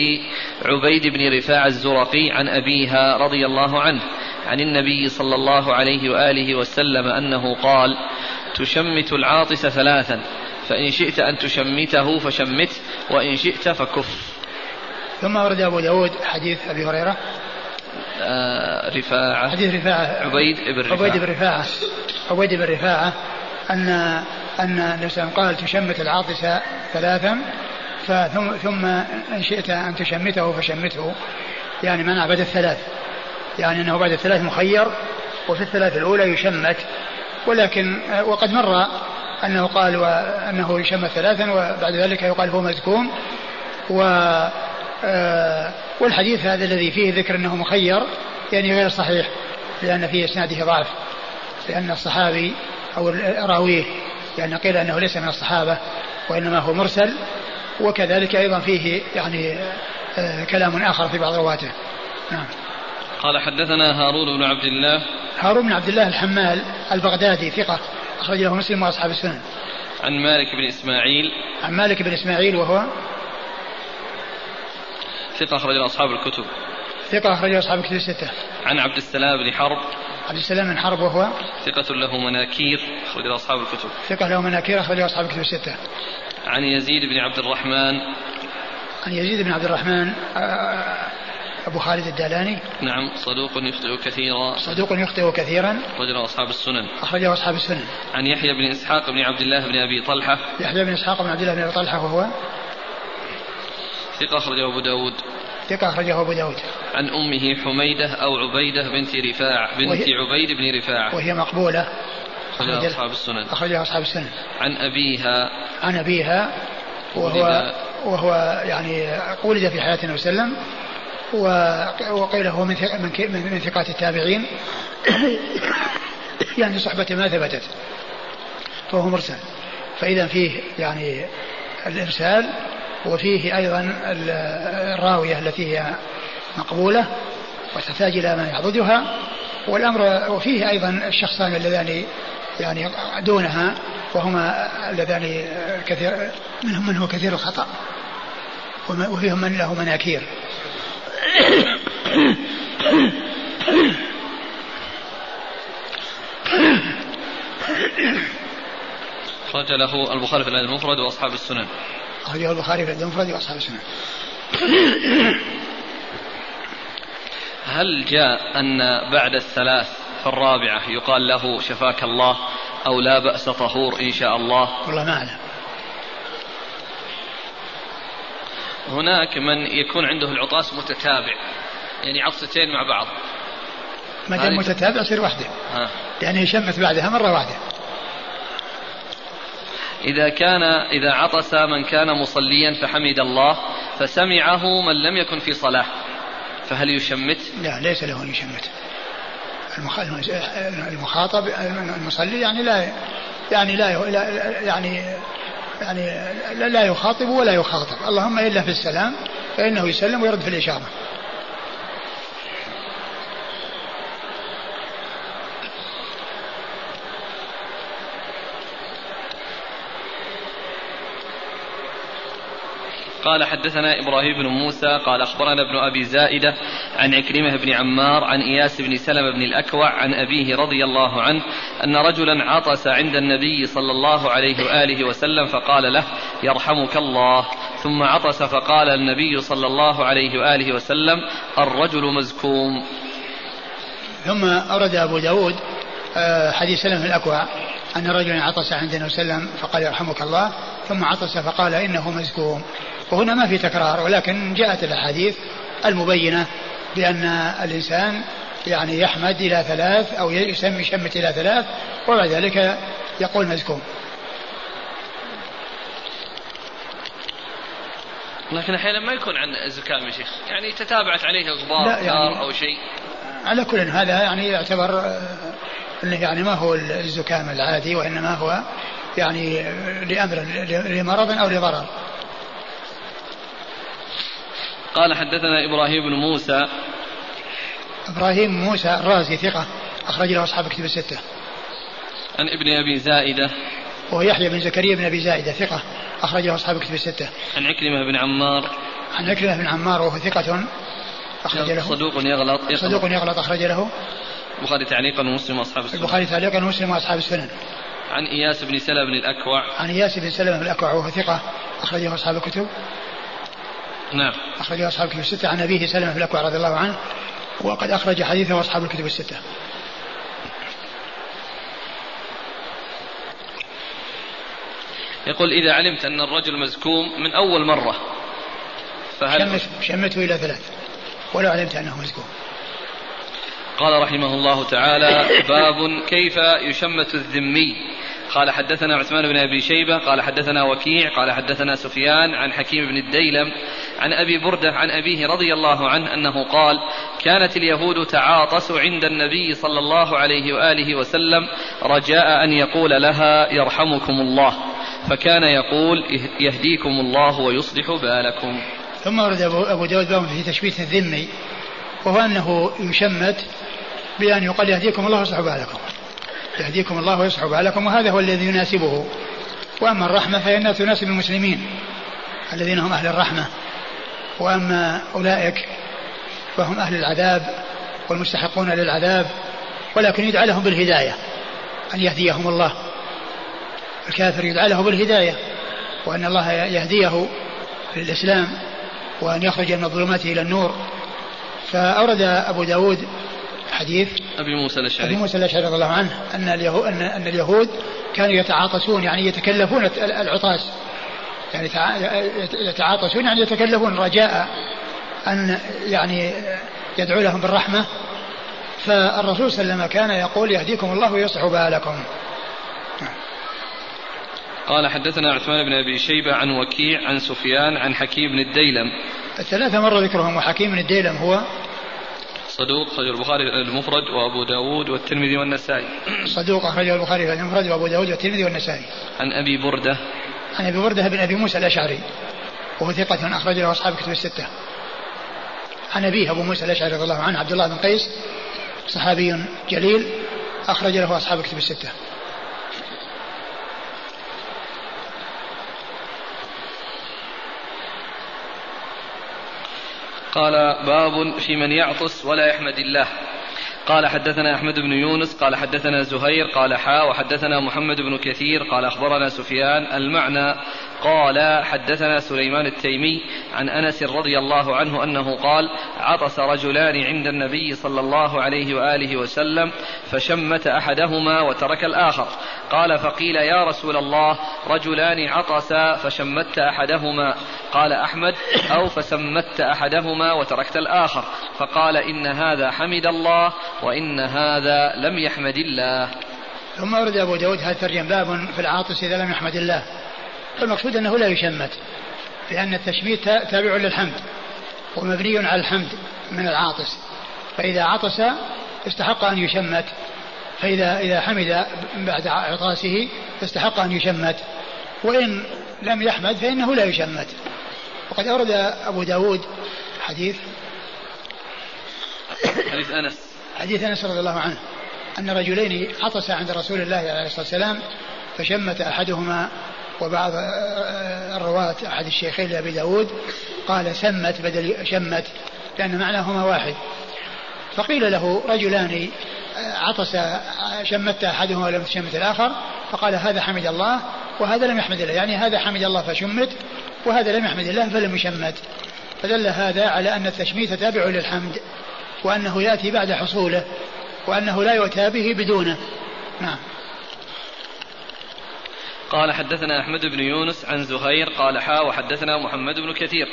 عبيد بن رفاع الزرقي عن أبيها رضي الله عنه عن النبي صلى الله عليه وآله وسلم أنه قال تشمت العاطس ثلاثا فإن شئت أن تشمته فشمته وإن شئت فكف. ثم ورد أبو داود حديث أبي هريرة. آه رفاعة. حديث رفاعة. عبيد بن رفاعة. عبيد بن رفاعة. عبيد بن رفاعة أن أن وسلم قال تشمت العاطس ثلاثا فثم ثم إن شئت أن تشمته فشمته. يعني منع بعد الثلاث. يعني أنه بعد الثلاث مخير وفي الثلاث الأولى يشمت. ولكن وقد مر أنه قال أنه يشمت ثلاثا وبعد ذلك يقال هو مزكوم. و آه، والحديث هذا الذي فيه ذكر أنه مخير يعني غير صحيح لأن في إسناده ضعف لأن الصحابي أو راويه يعني قيل أنه ليس من الصحابة وإنما هو مرسل وكذلك أيضا فيه يعني آه، كلام آخر في بعض رواته. نعم. قال حدثنا هارون بن عبد الله. هارون بن عبد الله الحمال البغدادي ثقة أخرج له مسلم وأصحاب السنن. عن مالك بن إسماعيل. عن مالك بن إسماعيل وهو ثقة أخرج أصحاب الكتب. ثقة أخرج أصحاب الكتب الستة عن عبد السلام بن حرب. عبد السلام بن حرب وهو؟ ثقة له مناكير أخرج أصحاب الكتب. ثقة له مناكير أخرج أصحاب الكتب الستة عن يزيد بن عبد الرحمن. عن يزيد بن عبد الرحمن آه، أبو خالد الدالاني. نعم صدوق يخطئ كثيرا. صدوق يخطئ كثيرا. أخرجه أصحاب السنن. أخرجه أصحاب السنن. عن يحيى بن إسحاق بن عبد الله بن أبي طلحة. يحيى بن إسحاق بن عبد الله بن أبي طلحة وهو؟ ثقة أخرجه أبو داود. ثقة أخرجه أبو داود. عن أمه حميدة أو عبيدة بنت رفاع بنت وهي- عبيد بن رفاعة. وهي مقبولة. أخرجها أخرج- أصحاب السنن. أخرجها أصحاب السنن. عن أبيها. عن أبيها وهو وهو يعني ولد في حياة النبي صلى الله عليه وسلم وقيل هو من من من ثقات التابعين. [COUGHS] يعني صحبة ما ثبتت. فهو مرسل. فإذا فيه يعني الإرسال وفيه أيضا ال- الراوية التي هي مقبولة وتحتاج إلى ما يعضدها. والأمر وفيه أيضا الشخصان اللذان يعني دونها وهما اللذان كثير منهم من هو كثير الخطأ وفيهم من له مناكير. أخرج له البخاري في الأدب المفرد وأصحاب السنن. أخرجه البخاري في المفرد وأصحاب السنة. هل جاء أن بعد الثلاث في الرابعة يقال له شفاك الله أو لا بأس طهور إن شاء الله؟ والله ما أعلم. هناك من يكون عنده العطاس متتابع يعني عطستين مع بعض. ما دام متتابع يصير وحده ها. يعني يشمت بعدها مرة واحدة. إذا كان إذا عطس من كان مصليا فحمد الله فسمعه من لم يكن في صلاة. فهل يشمت؟ لا ليس له أن يشمت. المخ- المخاطب المصلي يعني لا يعني لا يعني يعني لا- يخاطب ولا يخاطب. اللهم إلا في السلام فإنه يسلم ويرد في الإشارة. قال حدثنا إبراهيم بن موسى قال أخبرنا ابن أبي زائدة عن عكرمة بن عمار عن إياس بن سلمة بن الأكوع عن أبيه رضي الله عنه أن رجلا عطس عند النبي صلى الله عليه وآله وسلم فقال له يرحمك الله ثم عطس فقال النبي صلى الله عليه وآله وسلم الرجل مزكوم. ثم أورد أبو داود آه، حديث سلم الأكوع أن رجلا عطس عند النبي صلى الله عليه وسلم فقال يرحمك الله ثم عطس فقال إنه مزكوم. وهنا ما في تكرار ولكن جاءت الأحاديث المبينة بأن الإنسان يعني يحمد إلى ثلاث أو يسمي شمت إلى ثلاث وبعد ذلك يقول مزكوم لكن أحيانا ما يكون عن زكام يا شيخ. يعني تتابعت عليه غبار يعني أو شيء. على كل هذا يعني يعتبر إنه يعني ما هو الزكام العادي وإنما هو يعني لأمر لمرض أو لضرر. قال حدثنا إبراهيم بن موسى. إبراهيم موسى الرازي ثقة أخرج له أصحاب كتب الستة. عن ابن أبي زائدة. وهو يحيى بن زكريا بن أبي زائدة ثقة اخرجه أصحاب كتب الستة. عن عكرمة بن عمار. عن عكرمة بن عمار وهو ثقة أخرج له. صدوق يغلط صدوق يغلط أخرج له. البخاري تعليقا ومسلم وأصحاب السنن. البخاري تعليقا ومسلم وأصحاب السنن. عن إياس بن سلمة بن الأكوع. عن إياس بن سلمة بن الأكوع وهو ثقة اخرجه أصحاب الكتب. نعم. اخرجه أصحاب الكتب الستة. عن أبيه سلمة بن الاكوع رضي الله عنه وقد أخرج حديثه أصحاب الكتب الستة. يقول إذا علمت أن الرجل مزكوم من أول مرة فهل شمت شمته إلى ثلاث ولو علمت أنه مزكوم قال رحمه الله تعالى باب كيف يشمت الذمي. قال حدثنا عثمان بن أبي شيبة قال حدثنا وكيع قال حدثنا سفيان عن حكيم بن الديلم عن أبي بردة عن أبيه رضي الله عنه أنه قال كانت اليهود تعاطس عند النبي صلى الله عليه وآله وسلم رجاء أن يقول لها يرحمكم الله فكان يقول يهديكم الله ويصلح بالكم ثم ورد أبو داود في تشبيث الذمي وهو أنه يشمت بأن يقال يهديكم الله ويصلح بالكم يهديكم الله ويصلح بالكم وهذا هو الذي يناسبه. وأما الرحمة فإنها تناسب المسلمين الذين هم أهل الرحمة. وأما أولئك فهم أهل العذاب والمستحقون للعذاب ولكن يدعى لهم بالهداية أن يهديهم الله. الكافر يدعى له بالهداية وأن الله يهديه للإسلام وأن يخرج من الظلمات إلى النور. فأورد أبو داود حديث أبي موسى الأشعري. أبي موسى الأشعري رضي الله عنه أن اليهود, أن, أن اليهود كانوا يتعاطسون يعني يتكلفون العطاس. يعني يتعاطسون يعني يتكلفون. رجاء أن يعني يدعو لهم بالرحمة. فالرسول صلى الله عليه وسلم كان يقول يهديكم الله ويصلح بالكم. قال حدثنا عثمان بن أبي شيبة عن وكيع عن سفيان عن حكيم بن الديلم. الثلاثة مرة ذكرهم وحكيم بن الديلم هو صدوق أخرجه البخاري المفرد وأبو داود والترمذي والنسائي. صدوق أخرجه البخاري المفرد وأبو داود والترمذي والنسائي. عن أبي بردة. عن أبي بردة بن أبي موسى الأشعري. وهو ثقة أخرج له أصحاب كتب الستة. عن أبيه أبو موسى الأشعري رضي الله عنه عبد الله بن قيس صحابي جليل أخرج له أصحاب كتب الستة. قال باب في من يعطس ولا يحمد الله. قال حدثنا أحمد بن يونس قال حدثنا زهير قال حا وحدثنا محمد بن كثير قال أخبرنا سفيان المعنى قال حدثنا سليمان التيمي عن أنس رضي الله عنه أنه قال عطس رجلان عند النبي صلى الله عليه وآله وسلم فشمت أحدهما وترك الآخر. قال فقيل يا رسول الله رجلان عطسا فشمت أحدهما. قال أحمد أو فسمت أحدهما وتركت الآخر. فقال إن هذا حمد الله وإن هذا لم يحمد الله. ثم ورد أبو داود هذا الترجم باب في العاطس إذا لم يحمد الله. فالمقصود أنه لا يشمت لأن التشميت تابع للحمد ومبني على الحمد من العاطس. فإذا عطس استحق أن يشمت فإذا إذا حمد بعد عطاسه استحق أن يشمت. وإن لم يحمد فإنه لا يشمت. وقد أورد أبو داود حديث. حديث أنس. حديث أنس رضي الله عنه أن رجلين عطس عند رسول الله عليه الصلاة والسلام فشمت أحدهما وبعض رواة أحد الشيخين لأبي داود قال سمت بدل شمت لأن معناهما واحد. فقيل له رجلان عطس شمت أحدهما ولم تشمت الآخر فقال هذا حمد الله وهذا لم يحمد الله يعني هذا حمد الله فشمت وهذا لم يحمد الله فلم يشمت. فدل هذا على أن التشميت تابع للحمد. وأنه يأتي بعد حصوله وأنه لا يؤتى به بدونه. نعم. قال حدثنا أحمد بن يونس عن زهير قال حا وحدثنا محمد بن كثير.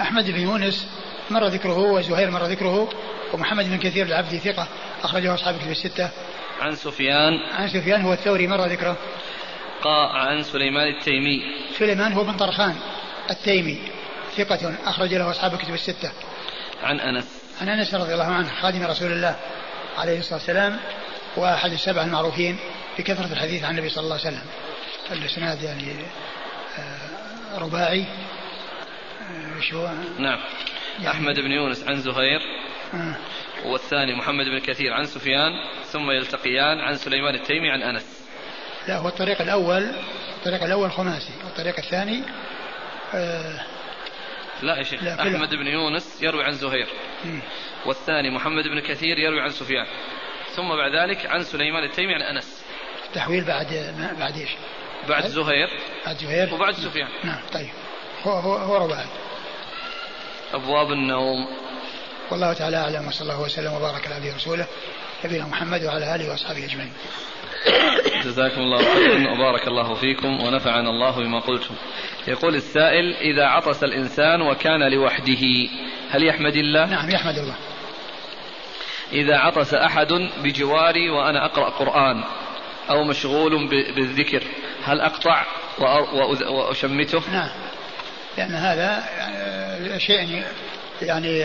أحمد بن يونس مر ذكره وزهير مر ذكره ومحمد بن كثير العبدي ثقة أخرجه أصحاب كتب الستة. عن سفيان. عن سفيان هو الثوري مر ذكره. قال عن سليمان التيمي. سليمان هو بن طرخان التيمي ثقة أخرج له أصحاب الكتب الستة. عن أنس. عن أنس رضي الله عنه خادم رسول الله عليه الصلاة والسلام وأحد السبع المعروفين بكثرة الحديث عن النبي صلى الله عليه وسلم. الإسناد يعني آه، رباعي. آه، شو نعم. يعني أحمد بن يونس عن زهير. آه. والثاني محمد بن كثير عن سفيان. ثم يلتقيان عن سليمان التيمي عن أنس. لا هو الطريق الأول الطريق الأول خماسي والطريق الثاني آه لا يا شيخ لا أحمد بن يونس يروي عن زهير. والثاني محمد بن كثير يروي عن سفيان. ثم بعد ذلك عن سليمان التيمي عن أنس. تحويل بعد بعد إيش؟ بعد زهير. بعد زهير؟ وبعد سفيان. نعم طيب. هو هو هو رباعي أبواب النوم. والله تعالى أعلم وصلى الله وسلم وبارك على نبينا ورسوله نبينا محمد وعلى آله وأصحابه أجمعين. جزاكم الله خيرا وبارك الله فيكم ونفعنا الله بما قلتم. يقول السائل إذا عطس الإنسان وكان لوحده هل يحمد الله؟ نعم يحمد الله. إذا عطس أحد بجواري وأنا أقرأ قرآن أو مشغول بالذكر هل أقطع وأشمته؟ نعم. لأن هذا شيء يعني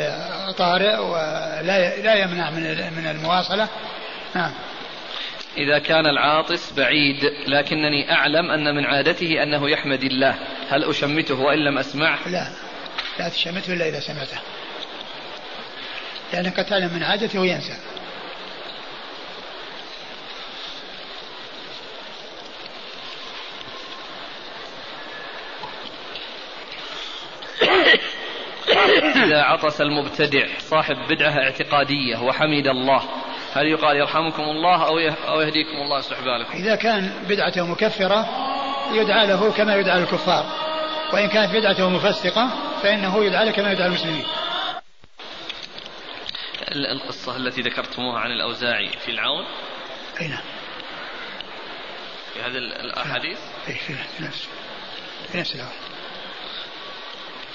طارئ ولا لا يمنع من من المواصلة. نعم. إذا كان العاطس بعيد لكنني أعلم أن من عادته أنه يحمد الله. هل أشمته وإن لم أسمع؟ لا. لا تشمته إلا إذا سمعته. لأنك تعلم من عادته وينسى. إذا عطس المبتدع صاحب بدعة اعتقادية وحمد الله. هل يقال يرحمكم الله أو يهديكم الله يصلح بالكم؟ إذا كان بدعته مكفرة يدعى له كما يدعى الكفار. وإن كانت بدعته مفسقة فإنه يدعى له كما يدعى المسلمين. القصة التي ذكرتموها عن الأوزاعي في العون. أي نعم. في هذه الأحاديث؟ أي في نفس في نفس العون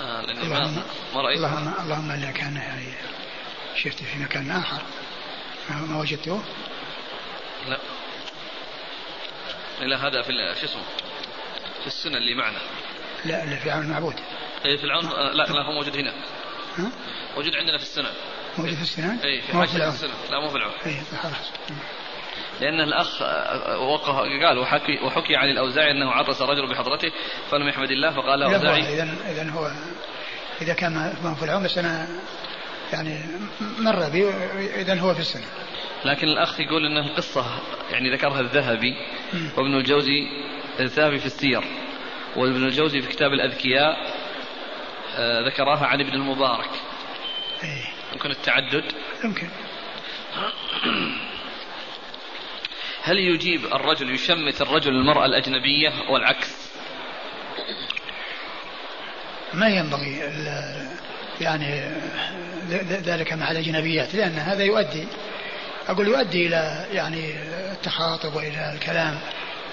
آه اللهم ما رأيت. اللهم اللهم الا كان يعني شفت في مكان آخر. ما وجدته؟ لا. إلا هذا في شو اسمه؟ في السنن اللي معنا. لا اللي في عون المعبود اي في العون لا لا هو موجود هنا. ها؟ موجود عندنا في السنن موجود في السنن؟ اي في حاجة في السنن لا مو في العون. اي خلاص. لأن الأخ وقف قال وحكي, وحكي عن الأوزاعي أنه عطس رجل بحضرته فلم يحمد الله فقال الأوزاعي إذا إذا هو إذا كان ما في العون بس أنا يعني مر بي إذا هو في السنة. لكن الأخ يقول أن القصة يعني ذكرها الذهبي. وابن الجوزي الذهبي في السير. وابن الجوزي في كتاب الأذكياء آه، ذكرها عن ابن المبارك. إيه. يمكن التعدد؟ يمكن. [CLEARS THROAT] هل يجيب الرجل يشمت الرجل المرأة الأجنبية والعكس؟ ما ينبغي يعني ذلك مع الأجنبيات لأن هذا يؤدي أقول يؤدي إلى يعني التخاطب وإلى الكلام.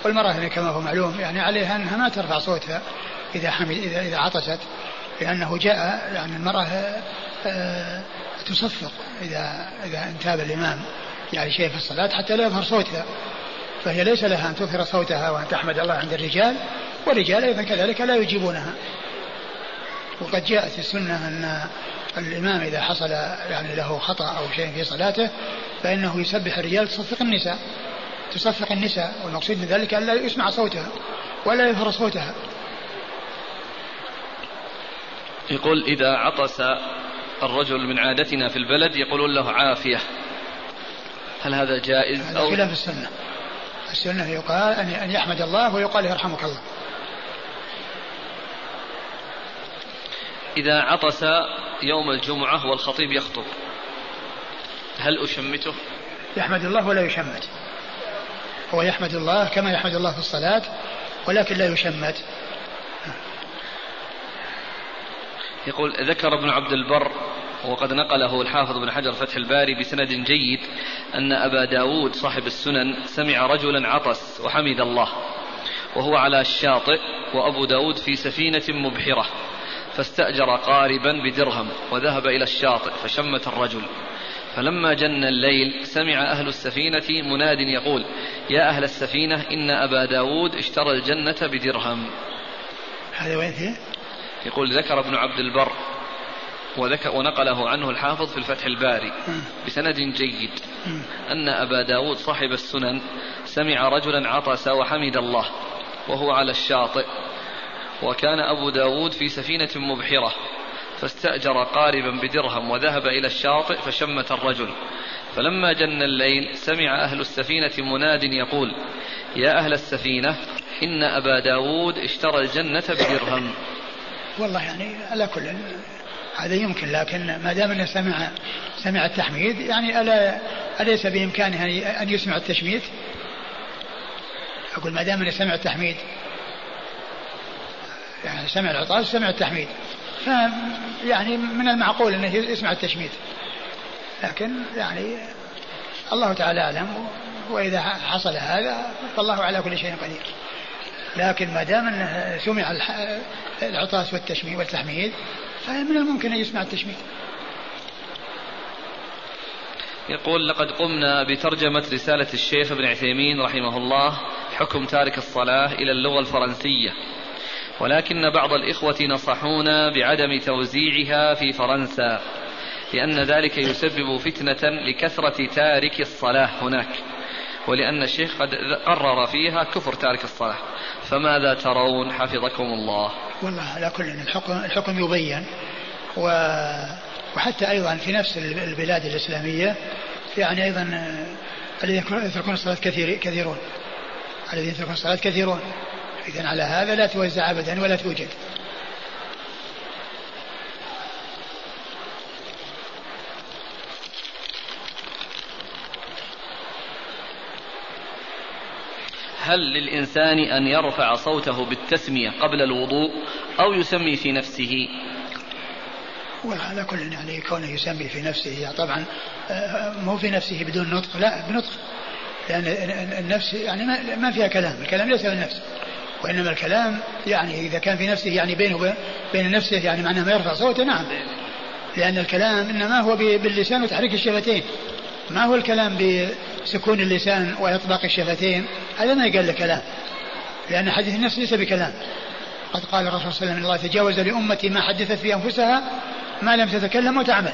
والمرأة كما هو معلوم يعني عليها أنها ما ترفع صوتها إذا حمل إذا إذا عطست لأنه جاء يعني المرأة آه، تصفق إذا إذا انتاب الإمام يعني شيء في الصلاة حتى لا يظهر صوتها. فهي ليس لها أن تظهر صوتها وأن تحمد الله عند الرجال والرجال أيضا كذلك لا يجيبونها. وقد جاءت السنة أن الإمام إذا حصل يعني له خطأ أو شيء في صلاته فإنه يسبح الرجال تصفق النساء تصفق النساء والمقصود من ذلك أن لا يسمع صوتها ولا يظهر صوتها. يقول إذا عطس الرجل من عادتنا في البلد يقولون له عافية. هل هذا جائز؟ هذا أو خلاف السنة. السنة يقال أن يحمد الله ويقال يرحمك الله. إذا عطس يوم الجمعة والخطيب يخطب. هل أشمته؟ يحمد الله ولا يشمت. هو يحمد الله كما يحمد الله في الصلاة ولكن لا يشمت. يقول ذكر ابن عبد البر وقد نقله الحافظ بن حجر فتح الباري بسند جيد أن أبا داود صاحب السنن سمع رجلا عطس وحمد الله وهو على الشاطئ وأبو داود في سفينة مبحرة. فاستأجر قاربا بدرهم وذهب إلى الشاطئ فشمت الرجل. فلما جن الليل سمع أهل السفينة مناد يقول يا أهل السفينة إن أبا داود اشترى الجنة بدرهم. هذا وين فيه؟ يقول ذكر ابن عبد البر وذكر ونقله عنه الحافظ في الفتح الباري بسند جيد. أن أبا داود صاحب السنن سمع رجلا عطس وحمد الله وهو على الشاطئ. وكان أبو داود في سفينة مبحرة فاستأجر قاربا بدرهم وذهب إلى الشاطئ فشمت الرجل فلما جن الليل سمع أهل السفينة مناد يقول يا أهل السفينة إن أبا داود اشترى الجنة بدرهم والله يعني على كل هذا يمكن لكن ما دام أنه سمع سمع التحميد يعني ألا أليس بإمكانه أن يسمع التشميت؟ أقول ما دام أنه سمع التحميد يعني سمع العطاس سمع التحميد. ف يعني من المعقول إنه يسمع التشميت. لكن يعني الله تعالى أعلم وإذا حصل هذا فالله على كل شيء قدير. لكن ما دام إنه سمع العطاس والتشميت والتحميد فمن الممكن أن يسمع التشميت. يقول لقد قمنا بترجمة رسالة الشيخ ابن عثيمين رحمه الله حكم تارك الصلاة إلى اللغة الفرنسية. ولكن بعض الإخوة نصحونا بعدم توزيعها في فرنسا لأن ذلك يسبب فتنة لكثرة تارك الصلاة هناك ولأن الشيخ قد قرر فيها كفر تارك الصلاة. فماذا ترون؟ حفظكم الله. والله على كل الحكم, الحكم يبين و وحتى أيضا في نفس البلاد الإسلامية يعني أيضا الذين يتركون الصلاة كثير كثيرون الذين يتركون الصلاة كثيرون. إذا على هذا لا توزع أبدا ولا توجد. هل للإنسان أن يرفع صوته بالتسمية قبل الوضوء أو يسمي في نفسه؟ وعلى كل يعني كونه يسمي في نفسه. طبعا آه، مو في نفسه بدون نطق لا بنطق. لأن النفس يعني ما فيها كلام الكلام ليس بالنفس. وإنما الكلام يعني إذا كان في نفسه يعني بينه بين نفسه يعني معناه ما يرفع صوته نعم. لأن الكلام إنما هو باللسان وتحريك الشفتين. ما هو الكلام بسكون اللسان وإطلاق الشفتين؟ هذا ما يقال له كلام لأن حديث النفس ليس بكلام. قد قال الرسول صلى الله عليه وسلم الله تجاوز لأمتي ما حدثت في أنفسها ما لم تتكلم وتعمل.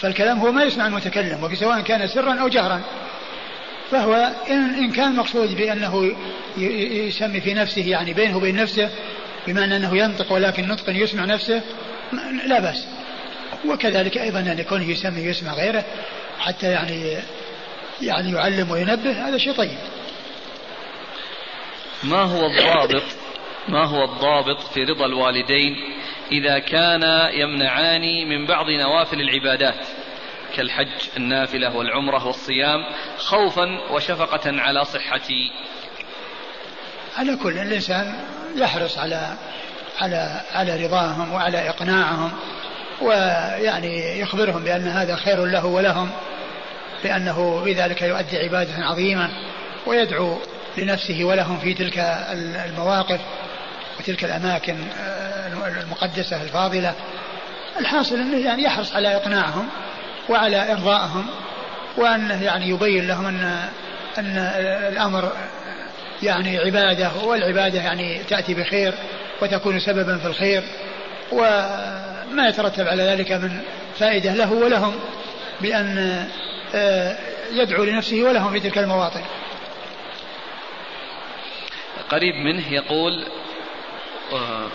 فالكلام هو ما يسمع المتكلم وسواء كان سرا أو جهرا. فهو إن, كان مقصود بأنه يسمي في نفسه يعني بينه وبين نفسه بمعنى أنه ينطق ولكن نطق يسمع نفسه لا بأس. وكذلك أيضا أن يكون يسمي يسمع غيره حتى يعني يعني يعلم وينبه هذا شيء طيب. ما هو الضابط؟ ما هو الضابط في رضا الوالدين إذا كان يمنعان من بعض نوافل العبادات؟ كالحج النافلة والعمرة والصيام خوفا وشفقة على صحتي على كل الإنسان يحرص على على على رضاهم وعلى إقناعهم ويعني يخبرهم بأن هذا خير له ولهم لأنه بذلك يؤدي عبادة عظيمة ويدعو لنفسه ولهم في تلك المواقف وتلك الأماكن المقدسة الفاضلة. الحاصل أنه يعني يحرص على إقناعهم وعلى إرضائهم وأنه يعني يبين لهم أن أن الأمر يعني عبادة والعبادة يعني تأتي بخير وتكون سببا في الخير وما يترتب على ذلك من فائدة له ولهم بأن آه، يدعو لنفسه ولهم في تلك المواطن. قريب منه يقول آه،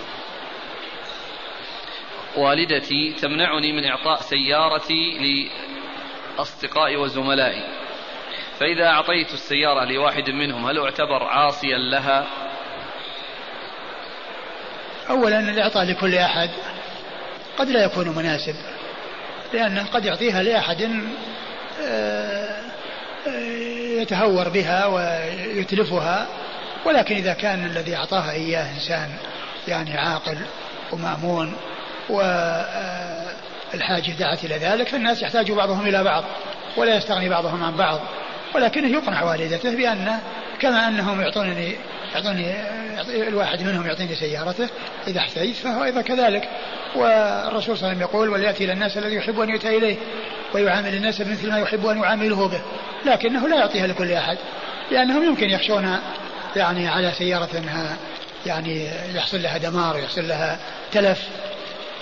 والدتي تمنعني من إعطاء سيارتي لأصدقائي وزملائي. فإذا أعطيت السيارة لواحد منهم هل أعتبر عاصيا لها؟ أولا الإعطاء لكل أحد قد لا يكون مناسب لأنه قد يعطيها لأحد آه، آه، يتهور بها ويتلفها ولكن إذا كان الذي أعطاها إياه إنسان يعني عاقل ومأمون والحاجة دعت إلى ذلك فالناس يحتاج بعضهم إلى بعض ولا يستغني بعضهم عن بعض ولكنه يقنع والدته بأن كما أنهم يعطونني يعطوني الواحد منهم يعطيني سيارته إذا احتجت فهو أيضا كذلك. والرسول صلى الله عليه وسلم يقول وليأتي إلى الناس الذي يحب أن يؤتى إليه ويعامل الناس مثل ما يحب أن يعامله به. لكنه لا يعطيها لكل أحد لأنهم يمكن يخشون يعني على سيارة أنها يعني يحصل لها دمار ويحصل لها تلف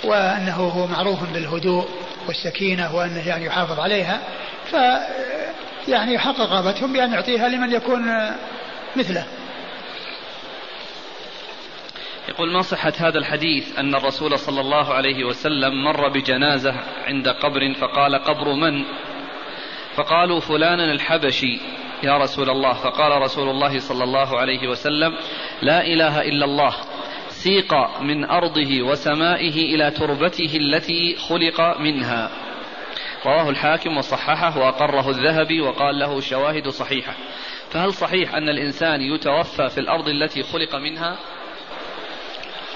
وأنه هو معروف بالهدوء والسكينة وأنه يعني يحافظ عليها ف يعني يحقق رغبتهم بأن يعطيها لمن يكون مثله. يقول ما صحة هذا الحديث أن الرسول صلى الله عليه وسلم مر بجنازة عند قبر فقال قبر من؟ فقالوا فلانا الحبشي يا رسول الله. فقال رسول الله صلى الله عليه وسلم لا إله إلا الله. سيق من أرضه وسمائه إلى تربته التي خلق منها. رواه الحاكم وصححه وأقره الذهبي وقال له شواهد صحيحة. فهل صحيح أن الإنسان يتوفى في الأرض التي خلق منها؟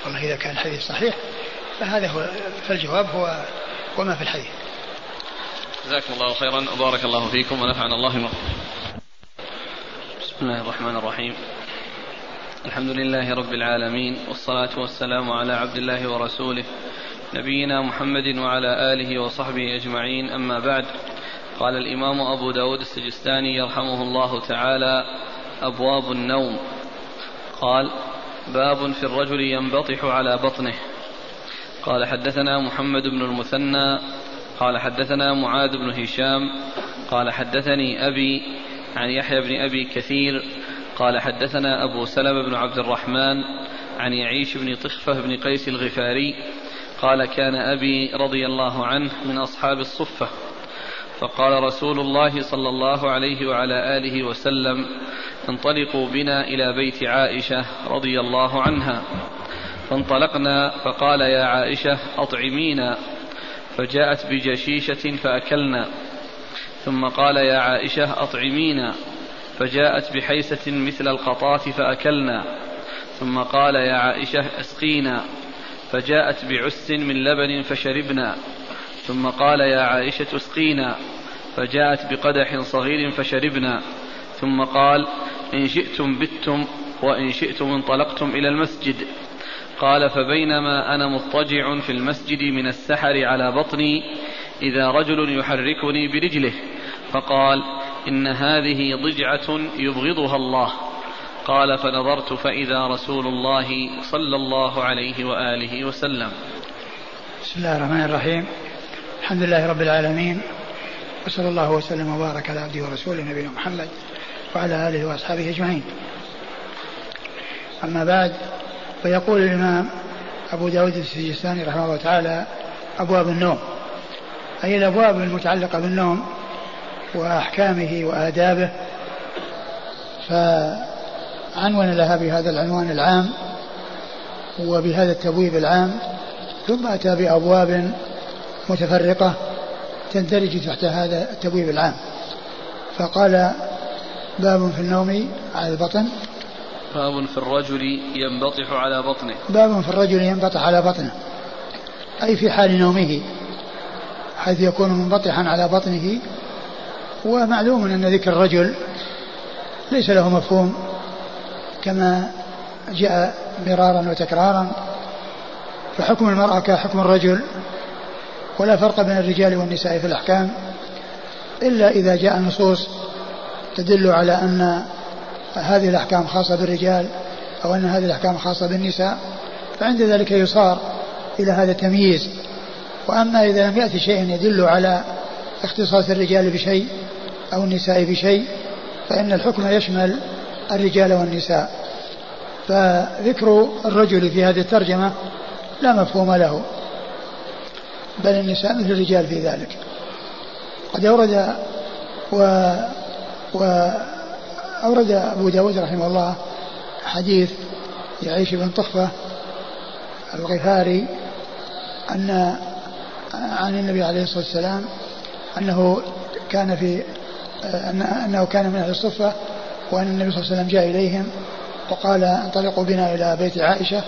والله إذا كان الحديث صحيح فهذا هو فالجواب هو وما في الحديث. جزاكم الله خيرا. وبارك الله فيكم ونفعنا الله بما بسم الله الرحمن الرحيم. الحمد لله رب العالمين والصلاة والسلام على عبد الله ورسوله نبينا محمد وعلى آله وصحبه أجمعين أما بعد. قال الإمام أبو داود السجستاني يرحمه الله تعالى أبواب النوم. قال باب في الرجل ينبطح على بطنه. قال حدثنا محمد بن المثنى. قال حدثنا معاذ بن هشام. قال حدثني أبي عن يحيى بن أبي كثير قال حدثنا أبو سلمة بن عبد الرحمن عن يعيش بن طخفة بن قيس الغفاري قال كان أبي رضي الله عنه من أصحاب الصفة. فقال رسول الله صلى الله عليه وعلى آله وسلم انطلقوا بنا إلى بيت عائشة رضي الله عنها. فانطلقنا فقال يا عائشة أطعمينا. فجاءت بجشيشة فأكلنا. ثم قال يا عائشة أطعمينا. فجاءت بحيسة مثل القطاف فأكلنا ثم قال يا عائشة أسقينا فجاءت بعس من لبن فشربنا ثم قال يا عائشة أسقينا فجاءت بقدح صغير فشربنا ثم قال إن شئتم بتم وإن شئتم انطلقتم إلى المسجد. قال فبينما أنا مضطجع في المسجد من السحر على بطني إذا رجل يحركني برجله فقال إن هذه ضجعة يبغضها الله. قال فنظرت فإذا رسول الله صلى الله عليه وآله وسلم. بسم الله الرحمن الرحيم. الحمد لله رب العالمين. وصلى الله وسلم وبارك على عبده ورسوله نبينا محمد وعلى آله وأصحابه أجمعين. أما بعد فيقول الإمام أبو داود السجستاني رحمه الله تعالى أبواب النوم. أي الأبواب المتعلقة بالنوم وأحكامه وآدابه. فعنون لها بهذا العنوان العام وبهذا التبويب العام ثم أتى بأبواب متفرقة تندرج تحت هذا التبويب العام. فقال باب في النوم على البطن. باب في الرجل ينبطح على بطنه. باب في الرجل ينبطح على بطنه. أي في حال نومه حيث يكون منبطحا على بطنه ومعلوم أن ذكر الرجل ليس له مفهوم كما جاء مرارا وتكرارا. فحكم المرأة كحكم الرجل ولا فرق بين الرجال والنساء في الأحكام إلا إذا جاء نصوص تدل على أن هذه الأحكام خاصة بالرجال أو أن هذه الأحكام خاصة بالنساء. فعند ذلك يصار إلى هذا التمييز. وأما إذا لم يأتي شيء يدل على اختصاص الرجال بشيء أو النساء بشيء فإن الحكم يشمل الرجال والنساء. فذكر الرجل في هذه الترجمة لا مفهوم له بل النساء مثل الرجال في ذلك. قد أورد و وأورد أبو داود رحمه الله حديث يعيش بن طخفة الغفاري أن عن النبي عليه الصلاة والسلام أنه كان في أنه كان من أهل الصفة وأن النبي صلى الله عليه وسلم جاء إليهم وقال انطلقوا بنا إلى بيت عائشة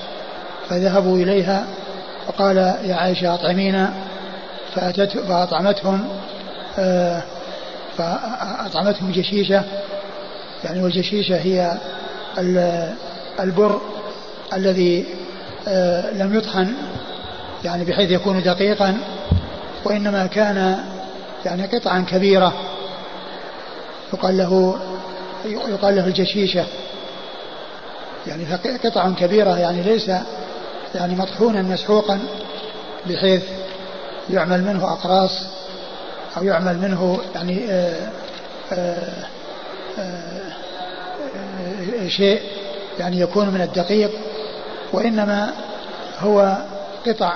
فذهبوا إليها فقال يا عائشة أطعمينا فأتت فأطعمتهم آه، فأطعمتهم جشيشة. يعني والجشيشة هي البر الذي آه، لم يطحن يعني بحيث يكون دقيقا وإنما كان يعني قطعا كبيرة. يقال له يقال له الجشيشة. يعني قطع كبيرة يعني ليس يعني مطحونا مسحوقا بحيث يعمل منه أقراص أو يعمل منه يعني آآ آآ آآ شيء يعني يكون من الدقيق وإنما هو قطع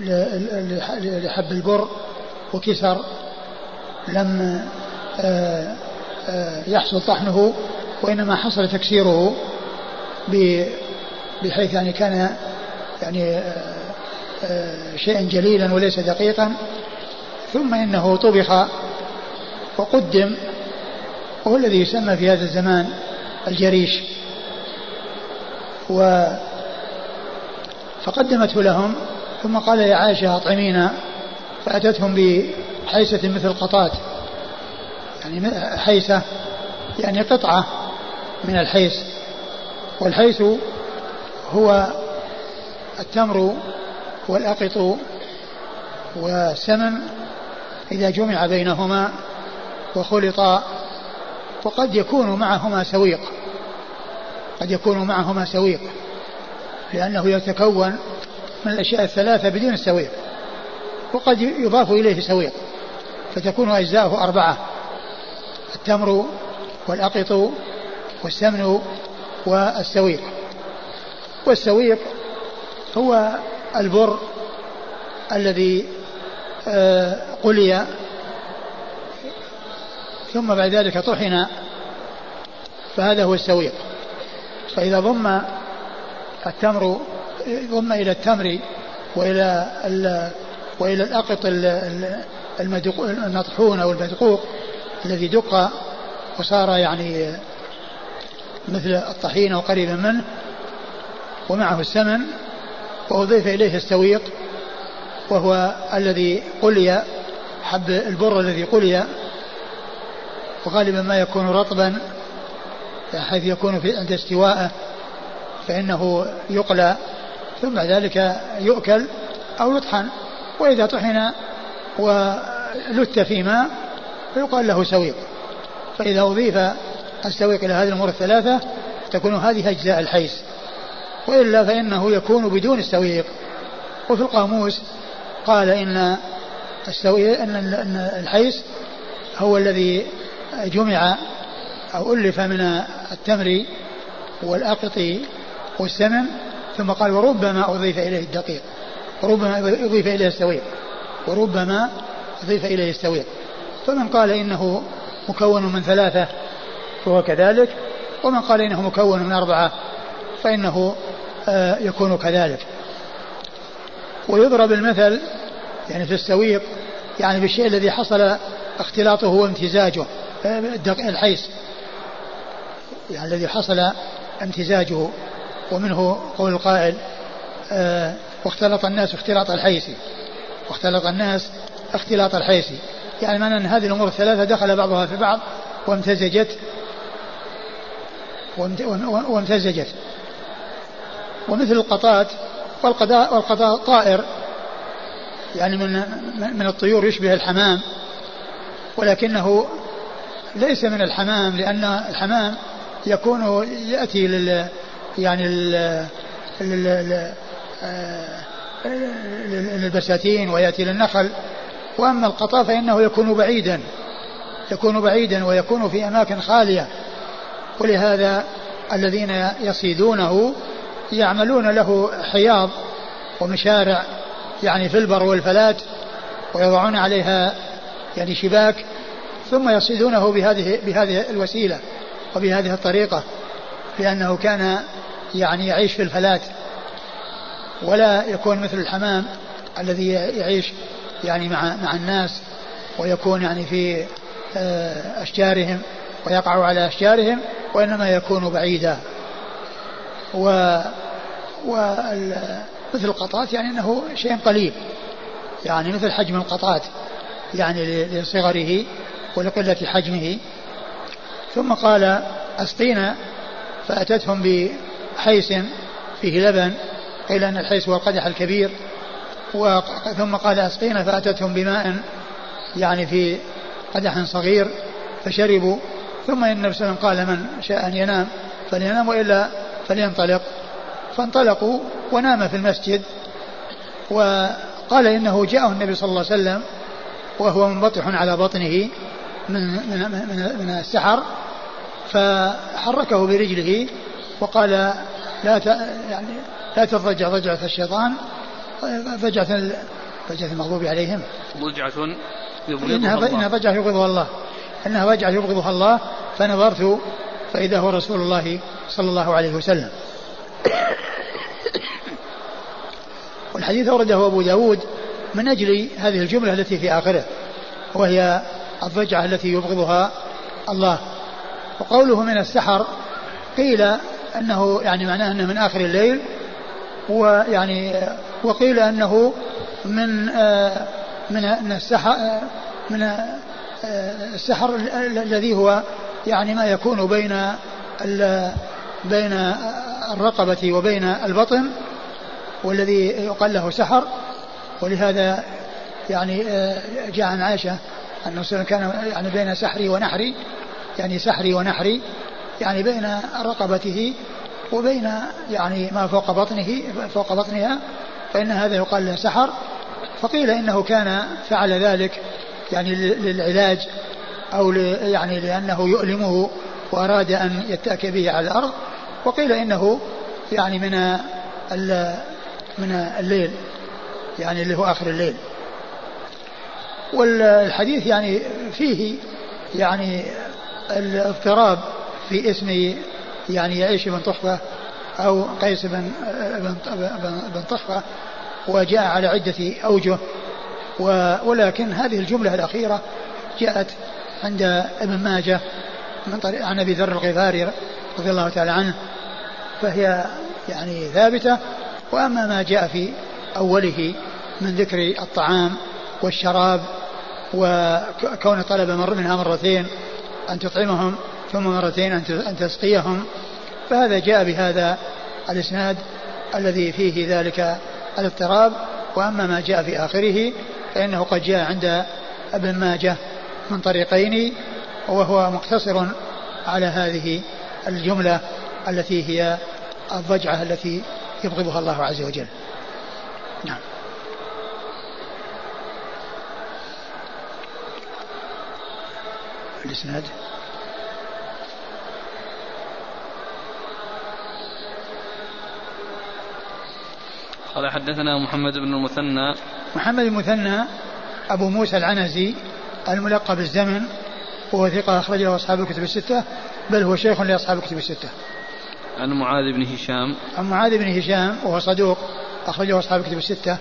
لحب البر وكسر لم يحصل طحنه وإنما حصل تكسيره بحيث يعني كان يعني شيئا جليلا وليس دقيقا. ثم إنه طبخ وقدم وهو الذي يسمى في هذا الزمان الجريش. و فقدمته لهم ثم قال يا عائشة أطعمينا فأتتهم بحيسة مثل قطات يعني حيسة يعني قطعة من الحيس. والحيس هو التمر والأقط والسمن إذا جمع بينهما وخلطا وقد يكون معهما سويق. قد يكون معهما سويق لأنه يتكون من الأشياء الثلاثة بدون السويق وقد يضاف إليه سويق فتكون أجزاؤه أربعة. التمر والأقط والسمن والسويق. والسويق هو البر الذي آه، قلي. ثم بعد ذلك طحن. فهذا هو السويق. فإذا ضم التمر ضم إلى التمر وإلى وإلى الأقط المطحون أو المدقوق الذي دق وصار يعني مثل الطحين أو قريبا منه ومعه السمن وأضيف إليه السويق وهو الذي قلي حب البر الذي قلي وغالبا ما يكون رطبا حيث يكون في عند استوائه فإنه يقلى ثم ذلك يؤكل أو يطحن وإذا طحن ولت في ماء فيقال له سويق. فإذا أضيف السويق إلى هذه الأمور الثلاثة تكون هذه أجزاء الحيس وإلا فإنه يكون بدون السويق. وفي القاموس قال إن السويق أن الحيس هو الذي جمع أو ألف من التمر والأقط والسمن ثم قال وربما أضيف إليه الدقيق. وربما أضيف إليه السويق. وربما أضيف إليه السويق. فمن قال إنه مكون من ثلاثة فهو كذلك ومن قال إنه مكون من أربعة فإنه آه، يكون كذلك. ويضرب المثل يعني في السويق يعني بالشيء الذي حصل اختلاطه وامتزاجه آه، الحيس يعني الذي حصل امتزاجه ومنه قول القائل آه، واختلط الناس اختلاط الحيس واختلط الناس اختلاط الحيس. يعني معنى أن هذه الأمور الثلاثة دخل بعضها في بعض وامتزجت. وامتزجت. ومثل القطات والقضاء والقضاء طائر. يعني من من الطيور يشبه الحمام. ولكنه ليس من الحمام لأن الحمام يكون يأتي لل يعني لل للبساتين ويأتي للنخل. وأما القطاع فإنه يكون بعيدا يكون بعيدا ويكون في أماكن خالية. ولهذا الذين يصيدونه يعملون له حياض ومشارع يعني في البر والفلات ويضعون عليها يعني شباك ثم يصيدونه بهذه بهذه الوسيلة وبهذه الطريقة لأنه كان يعني يعيش في الفلات. ولا يكون مثل الحمام الذي يعيش يعني مع مع الناس ويكون يعني في آه، أشجارهم ويقع على أشجارهم وإنما يكون بعيدا. و مثل القطات يعني أنه شيء قليل. يعني مثل حجم القطات يعني لصغره ولقلة حجمه. ثم قال أسقينا فأتتهم بحيس فيه لبن قيل أن الحيس هو القدح الكبير. ثم قال أسقينا فأتتهم بماء يعني في قدح صغير فشربوا. ثم النبي صلى الله عليه وسلم قال من شاء أن ينام فلينام وإلا فلينطلق. فانطلقوا ونام في المسجد. وقال إنه جاءه النبي صلى الله عليه وسلم وهو منبطح على بطنه من من من, من السحر فحركه برجله وقال لا يعني لا تضجع ضجعة الشيطان. ضجعة ضجعة المغضوب عليهم. ضجعة إنها إنها ضجعة يبغضها الله. إنها ضجعة يبغضها الله فنظرت فإذا هو رسول الله صلى الله عليه وسلم. [COUGHS] والحديث أورده أبو داود من أجل هذه الجملة التي في آخره وهي الضجعة التي يبغضها الله. وقوله من السحر قيل أنه يعني معناه أنه من آخر الليل ويعني وقيل أنه من آه، من السحر آه، من آه، السحر الذي هو يعني ما يكون بين بين الرقبة وبين البطن والذي يقال له سحر. ولهذا يعني جاء عن عائشة أنه كان يعني بين سحري ونحري يعني سحري ونحري يعني بين رقبته وبين يعني ما فوق بطنه فوق بطنها فإن هذا يقال له سحر. فقيل إنه كان فعل ذلك يعني للعلاج أو يعني لأنه يؤلمه وأراد أن يتأكى به على الأرض. وقيل إنه يعني من من الليل يعني اللي هو آخر الليل. والحديث يعني فيه يعني الاضطراب في اسم يعني يعيش بن طحفة أو قيس بن بن بن طحفة وجاء على عدة أوجه ولكن هذه الجملة الأخيرة جاءت عند ابن ماجه من طريق عن أبي ذر الغفاري رضي الله تعالى عنه فهي يعني ثابتة. وأما ما جاء في أوله من ذكر الطعام والشراب وكون طلب مر منها مرتين أن تطعمهم ثم مرتين أن تسقيهم فهذا جاء بهذا الإسناد الذي فيه ذلك الاضطراب. وأما ما جاء في آخره فإنه قد جاء عند ابن ماجه من طريقين وهو مقتصر على هذه الجملة التي هي الضجعة التي يبغضها الله عز وجل. نعم. الإسناد؟ قال حدثنا محمد بن المثنى محمد المثنى أبو موسى العنزي الملقب بالزمن وهو ثقة أخرج له أصحاب الكتب الستة بل هو شيخ لأصحاب الكتب الستة. عن معاذ بن هشام عن معاذ بن هشام وهو صدوق أخرجه أصحاب الكتب الستة.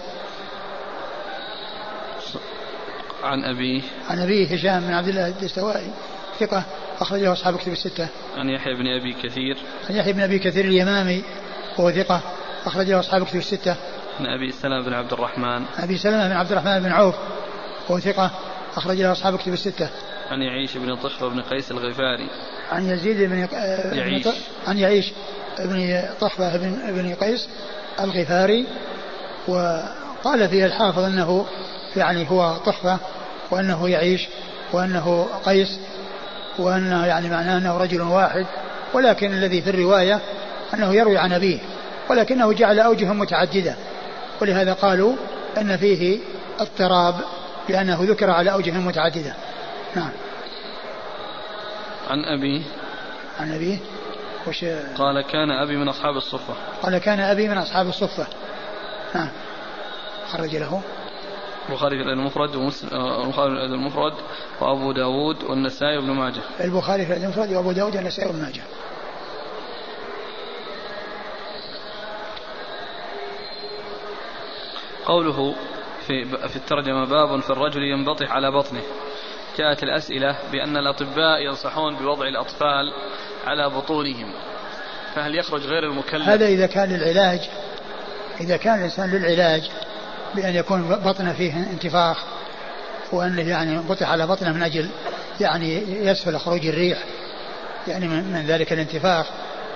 عن أبيه عن أبيه هشام بن عبد الله الدستوائي ثقة أخرجه أصحاب الكتب الستة. عن يحيى بن أبي كثير عن يحيى بن أبي كثير اليمامي وهو ثقة أخرجه أصحاب الكتب الستة. عن أبي سلمة بن عبد الرحمن أبي سلمة بن عبد الرحمن بن عوف وهو ثقة أخرج له أصحاب الكتب الستة. عن يعيش بن طفة بن قيس الغفاري. عن يزيد بن يعيش عن يعيش بن طحفة بن بن قيس الغفاري وقال فيه الحافظ أنه يعني هو طحفة وأنه يعيش وأنه قيس وأنه يعني معناه أنه رجل واحد ولكن الذي في الرواية أنه يروي عن أبيه ولكنه جعل أوجه متعددة. ولهذا قالوا أن فيه اضطراب لأنه ذكر على أوجه متعددة. نعم. عن أبي. عن أبيه وش؟ قال كان أبي من أصحاب الصفة. قال كان أبي من أصحاب الصفة. نعم. خرج له. البخاري في المفرد ومسلم آه، البخاري في المفرد وأبو داود والنسائي وابن ماجه. البخاري في المفرد وأبو داود والنسائي وابن ماجه. قوله في في الترجمة باب في الرجل ينبطح على بطنه. جاءت الأسئلة بأن الأطباء ينصحون بوضع الأطفال على بطونهم. فهل يخرج غير المكلف؟ هذا إذا كان للعلاج إذا كان الإنسان للعلاج بأن يكون بطنه فيه انتفاخ وأنه يعني بطح على بطنه من أجل يعني يسهل خروج الريح يعني من ذلك الانتفاخ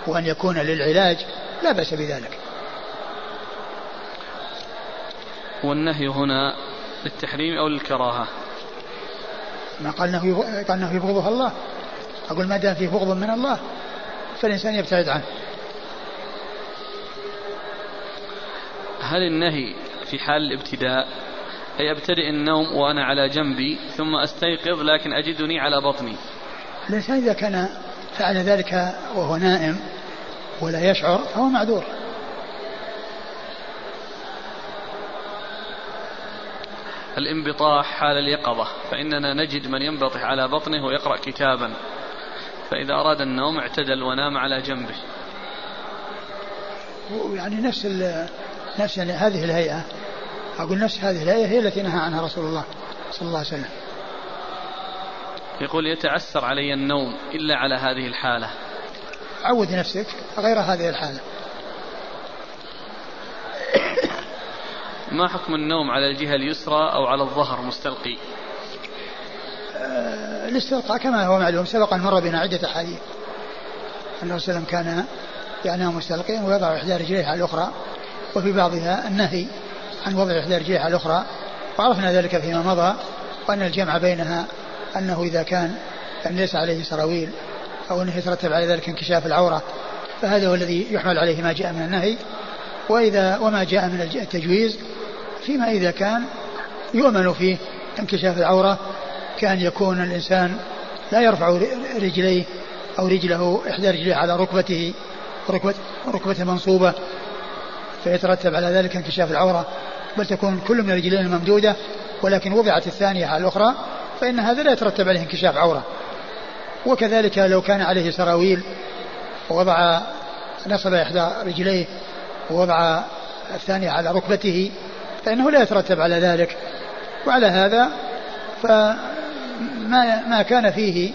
وأن يكون للعلاج لا بأس بذلك. والنهي هنا للتحريم أو للكراهة. ما قال انه قال انه يبغضها الله. أقول ما دام فيه بغض من الله فالإنسان يبتعد عنه. هل النهي في حال الابتداء؟ أي أبتدئ النوم وأنا على جنبي ثم أستيقظ لكن أجدني على بطني. الإنسان إذا كان فعل ذلك وهو نائم ولا يشعر فهو معذور. الانبطاح حال اليقظة فإننا نجد من ينبطح على بطنه ويقرأ كتابا فإذا أراد النوم اعتدل ونام على جنبه. يعني نفس نفس يعني هذه الهيئة أقول نفس هذه الهيئة هي التي نهى عنها رسول الله صلى الله عليه وسلم. يقول يتعسر علي النوم إلا على هذه الحالة. عود نفسك غير هذه الحالة. ما حكم النوم على الجهة اليسرى أو على الظهر مستلقي؟ آه، الاستلقاء كما هو معلوم سبق أن مر بنا عدة أحاديث. أنه صلى الله عليه وسلم كان ينام مستلقيا ويضع إحدى رجليه على الأخرى وفي بعضها النهي عن وضع إحدى رجليه على الأخرى وعرفنا ذلك فيما مضى وأن الجمع بينها أنه إذا كان يعني ليس عليه سراويل أو أنه يترتب على ذلك انكشاف العورة فهذا هو الذي يحمل عليه ما جاء من النهي. وإذا وما جاء من التجويز فيما إذا كان يؤمن فيه انكشاف العورة كأن يكون الإنسان لا يرفع رجليه أو رجله إحدى رجليه على ركبته ركبة ركبته منصوبة فيترتب على ذلك انكشاف العورة. بل تكون كل من الرجلين ممدودة ولكن وضعت الثانية على الأخرى فإن هذا لا يترتب عليه انكشاف عورة. وكذلك لو كان عليه سراويل ووضع نصب إحدى رجليه ووضع الثانية على ركبته فإنه لا يترتب على ذلك. وعلى هذا فما ما كان فيه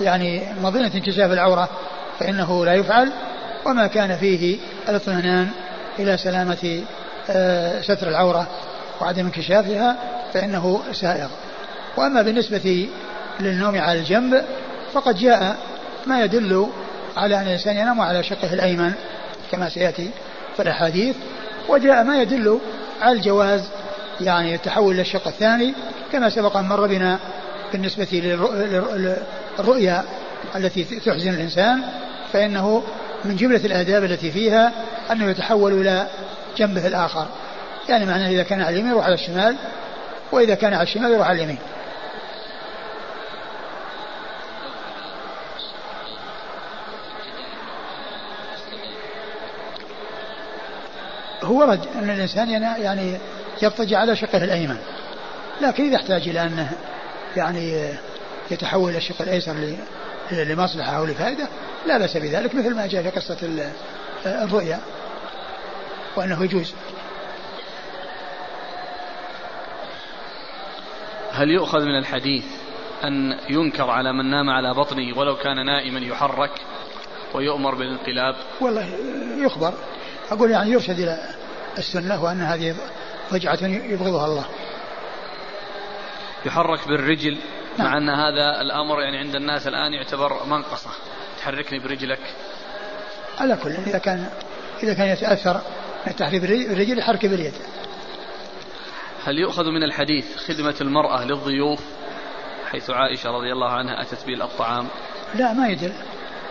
يعني مظنة انكشاف العورة فإنه لا يفعل. وما كان فيه الاطمئنان إلى سلامة آه، ستر العورة وعدم انكشافها فإنه سائغ. وأما بالنسبة للنوم على الجنب فقد جاء ما يدل على أن الإنسان ينام على شقه الأيمن كما سيأتي في الأحاديث. وجاء ما يدل الجواز يعني التحول إلى الشق الثاني كما سبق أن مر بنا بالنسبة للرؤيا التي تحزن الإنسان فإنه من جملة الآداب التي فيها أنه يتحول إلى جنبه الآخر. يعني معناه إذا كان على اليمين يروح على الشمال وإذا كان على الشمال يروح على اليمين. ورد أن الإنسان يعني يضطجع على شقه الأيمن. لكن إذا احتاج إلى أنه يعني يتحول إلى الشق الأيسر لمصلحة أو لفائدة لا بأس بذلك مثل ما جاء في قصة الرؤيا وأنه يجوز. هل يؤخذ من الحديث أن ينكر على من نام على بطنه ولو كان نائما يحرك ويؤمر بالانقلاب؟ والله يخبر. أقول يعني يرشد إلى السنة وأن هذه ضجعة يبغضها الله. يحرك بالرجل نعم. مع أن هذا الأمر يعني عند الناس الآن يعتبر منقصة. تحركني برجلك. على كل إذا كان إذا كان يتأثر من تحريك الرجل يحرك باليد. هل يؤخذ من الحديث خدمة المرأة للضيوف؟ حيث عائشة رضي الله عنها أتت به الطعام. لا ما يدل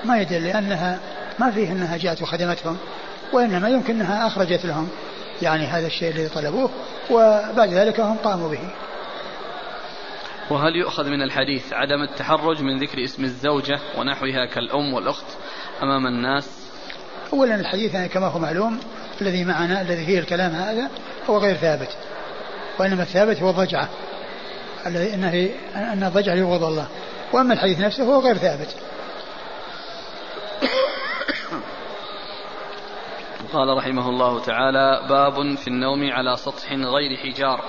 ما يدل لأنها ما فيه أنها جاءت وخدمتهم وإنما يمكن أنها أخرجت لهم. يعني هذا الشيء الذي طلبوه وبعد ذلك هم قاموا به. وهل يؤخذ من الحديث عدم التحرج من ذكر اسم الزوجة ونحوها كالأم والأخت أمام الناس؟ أولا الحديث يعني كما هو معلوم الذي معنا الذي فيه الكلام هذا هو غير ثابت. وإنما الثابت هو الضجعة. الذي أنه أن الضجعة يبغض الله. وأما الحديث نفسه هو غير ثابت. قال رحمه الله تعالى باب في النوم على سطح غير حجار.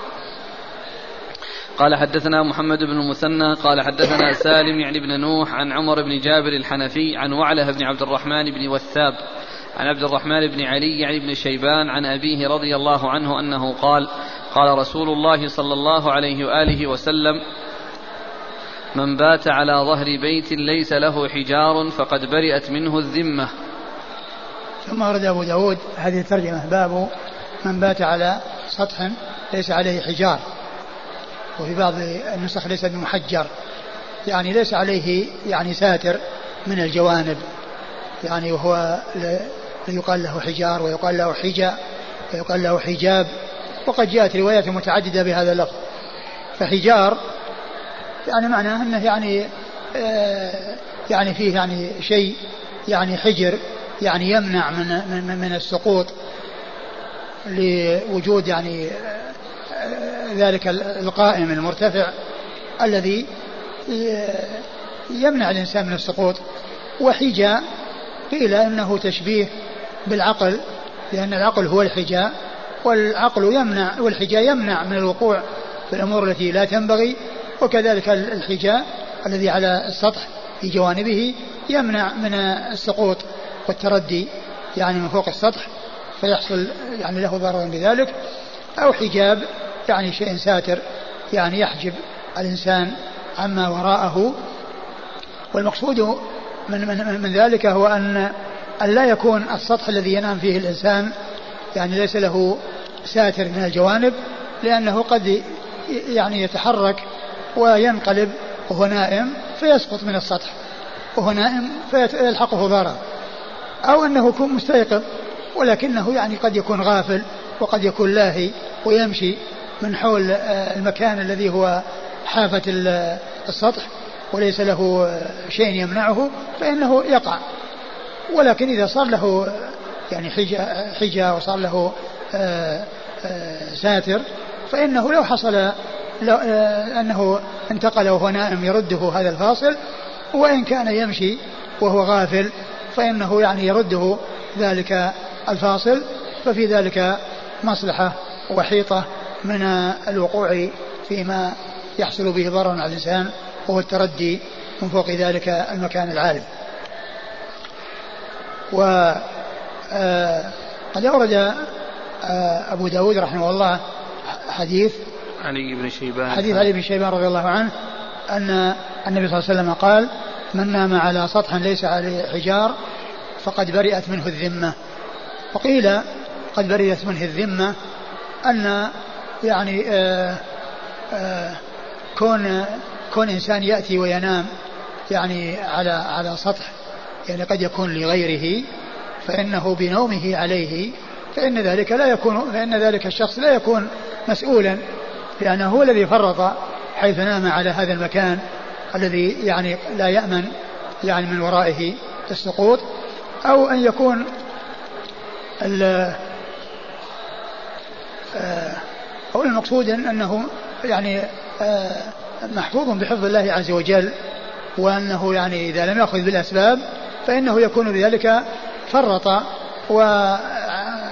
قال حدثنا محمد بن المثنى قال حدثنا سالم يعني بن نوح عن عمر بن جابر الحنفي عن وعلة بن عبد الرحمن بن وثاب عن عبد الرحمن بن علي يعني بن شيبان عن أبيه رضي الله عنه أنه قال قال رسول الله صلى الله عليه وآله وسلم من بات على ظهر بيت ليس له حجار فقد برئت منه الذمة. ثم ورد أبو داود هذه الترجمة باب من بات على سطح ليس عليه حجار. وفي بعض النسخ ليس بمحجر. يعني ليس عليه يعني ساتر من الجوانب. يعني وهو يقال له حجار ويقال له حجا ويقال له حجاب. وقد جاءت روايات متعددة بهذا اللفظ. فحجار يعني معناه أنه يعني آه يعني فيه يعني شيء يعني حجر. يعني يمنع من من, من السقوط لوجود يعني ذلك القائم المرتفع الذي يمنع الإنسان من السقوط. وحجا قيل إنه تشبيه بالعقل لأن العقل هو الحجاء والعقل يمنع والحجاء يمنع من الوقوع في الأمور التي لا تنبغي وكذلك الحجاء الذي على السطح في جوانبه يمنع من السقوط. والتردي يعني من فوق السطح فيحصل يعني له ضرر بذلك أو حجاب يعني شيء ساتر يعني يحجب الإنسان عما وراءه. والمقصود من, من, من ذلك هو أن أن لا يكون السطح الذي ينام فيه الإنسان يعني ليس له ساتر من الجوانب لأنه قد يعني يتحرك وينقلب وهو نائم فيسقط من السطح وهو نائم فيلحقه ضرر. أو أنه يكون مستيقظ ولكنه يعني قد يكون غافل وقد يكون لاهي ويمشي من حول آه، المكان الذي هو حافة السطح وليس له شيء يمنعه فإنه يقع. ولكن إذا صار له يعني حجة, حجة وصار له آه، آه، ساتر فإنه لو حصل لو أنه انتقل وهو نائم يرده هذا الفاصل وإن كان يمشي وهو غافل فإنه يعني يرده ذلك الفاصل ففي ذلك مصلحة وحيطة من الوقوع فيما يحصل به ضرر على الإنسان وهو التردي من فوق ذلك المكان العالي و آه، قد أورد آه، أبو داود رحمه الله حديث علي بن شيبان. حديث علي بن شيبان رضي الله عنه أن النبي صلى الله عليه وسلم قال من نام على سطح ليس عليه حجار فقد برئت منه الذمة. وقيل قد برئت منه الذمة أن يعني آآ آه، آآ كون كون إنسان يأتي وينام يعني على على سطح يعني قد يكون لغيره فإنه بنومه عليه فإن ذلك لا يكون فإن ذلك الشخص لا يكون مسؤولا لأنه هو الذي فرط حيث نام على هذا المكان الذي يعني لا يأمن يعني من ورائه السقوط أو أن يكون آه، أو المقصود أنه يعني آه، محفوظ بحفظ الله عز وجل وأنه يعني إذا لم يأخذ بالأسباب فإنه يكون بذلك فرط و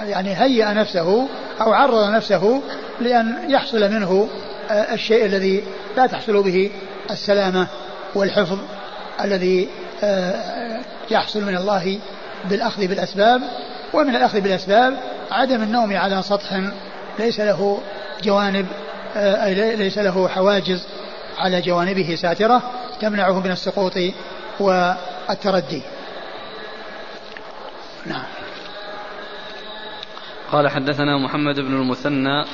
يعني هيأ نفسه أو عرض نفسه لأن يحصل منه آه، الشيء الذي لا تحصل به السلامة والحفظ الذي آه، يحصل من الله بالأخذ بالأسباب ومن الأخذ بالأسباب عدم النوم على سطح ليس له جوانب آه، ليس له حواجز على جوانبه ساترة تمنعه من السقوط والتردي. نعم. قال حدثنا محمد بن المثنى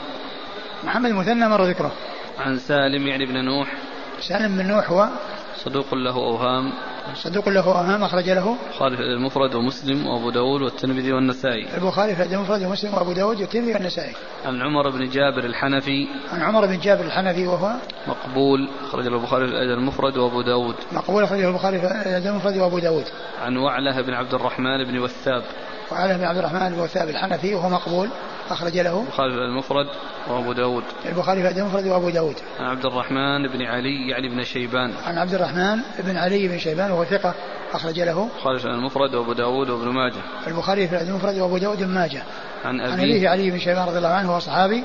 محمد المثنى مر ذكره. عن سالم يعني بن نوح سالم بن نوح هو صدوق له أوهام. صدوق له أوهام أخرج له البخاري المفرد ومسلم وأبو داود والترمذي والنسائي. البخاري في المفرد ومسلم وأبو داود والترمذي والنسائي. عن عمر بن جابر الحنفي. عن عمر بن جابر الحنفي وهو مقبول أخرج له البخاري في المفرد وأبو داود. مقبول أخرج له البخاري في المفرد وأبو داود. عن وعلة بن عبد الرحمن بن وثاب. وعلى بن عبد الرحمن بن وثاب الحنفي وهو مقبول. أخرج له البخاري في المفرد وأبو داود. البخاري في المفرد وأبو داود. عن عبد الرحمن بن علي يعني بن شيبان. عن عبد الرحمن بن علي بن شيبان وهو ثقة أخرج له. البخاري في المفرد وأبو داود وابن ماجه. البخاري في المفرد وأبو داود وابن ماجه. عن أبيه عن أبيه. علي بن شيبان رضي الله عنه وهو صحابي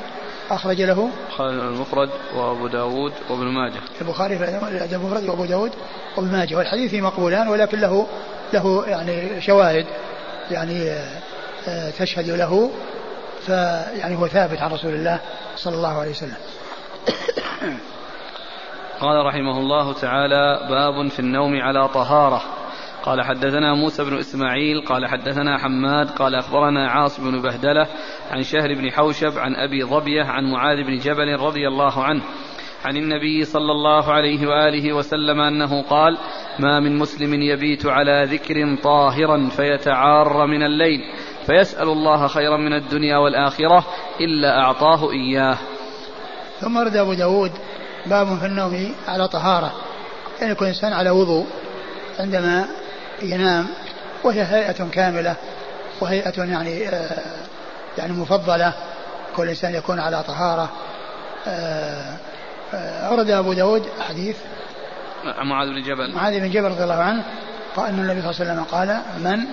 أخرج له. المفرد وأبو داود وابن ماجه. البخاري في المفرد وأبو داود وابن ماجه. والحديث مقبولان ولكن له له يعني شواهد يعني آه، تشهد له. فيعني هو ثابت عن رسول الله صلى الله عليه وسلم. [COUGHS] قال رحمه الله تعالى باب في النوم على طهارة. قال حدثنا موسى بن إسماعيل قال حدثنا حماد قال أخبرنا عاصم بن بهدلة عن شهر بن حوشب عن أبي ظبية عن معاذ بن جبل رضي الله عنه عن النبي صلى الله عليه وآله وسلم أنه قال ما من مسلم يبيت على ذكر طاهرا فيتعار من الليل. فيسأل الله خيرا من الدنيا والآخرة إلا أعطاه إياه. ثم ورد أبو داود باب في النوم على طهارة. يعني يكون الإنسان على وضوء عندما ينام وهي هيئة كاملة وهيئة يعني آه يعني مفضلة. كل إنسان يكون على طهارة. آه آه أورد أبو داود حديث معاذ بن جبل. معاذ بن جبل رضي الله عنه قال أن النبي صلى الله عليه وسلم قال من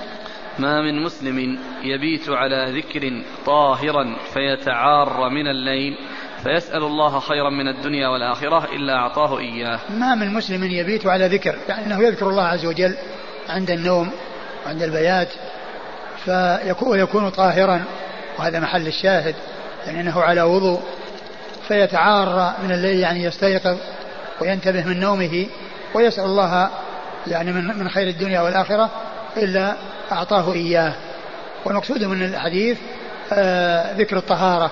ما من مسلم يبيت على ذكر طاهرا فيتعار من الليل فيسأل الله خيرا من الدنيا والآخرة إلا أعطاه إياه. ما من مسلم يبيت على ذكر يعني أنه يذكر الله عز وجل عند النوم وعند البيات فيكون يكون طاهرا وهذا محل الشاهد يعني أنه على وضوء فيتعار من الليل يعني يستيقظ وينتبه من نومه ويسأل الله يعني من خير الدنيا والآخرة إلا أعطاه إياه. والمقصود من الحديث آه ذكر الطهارة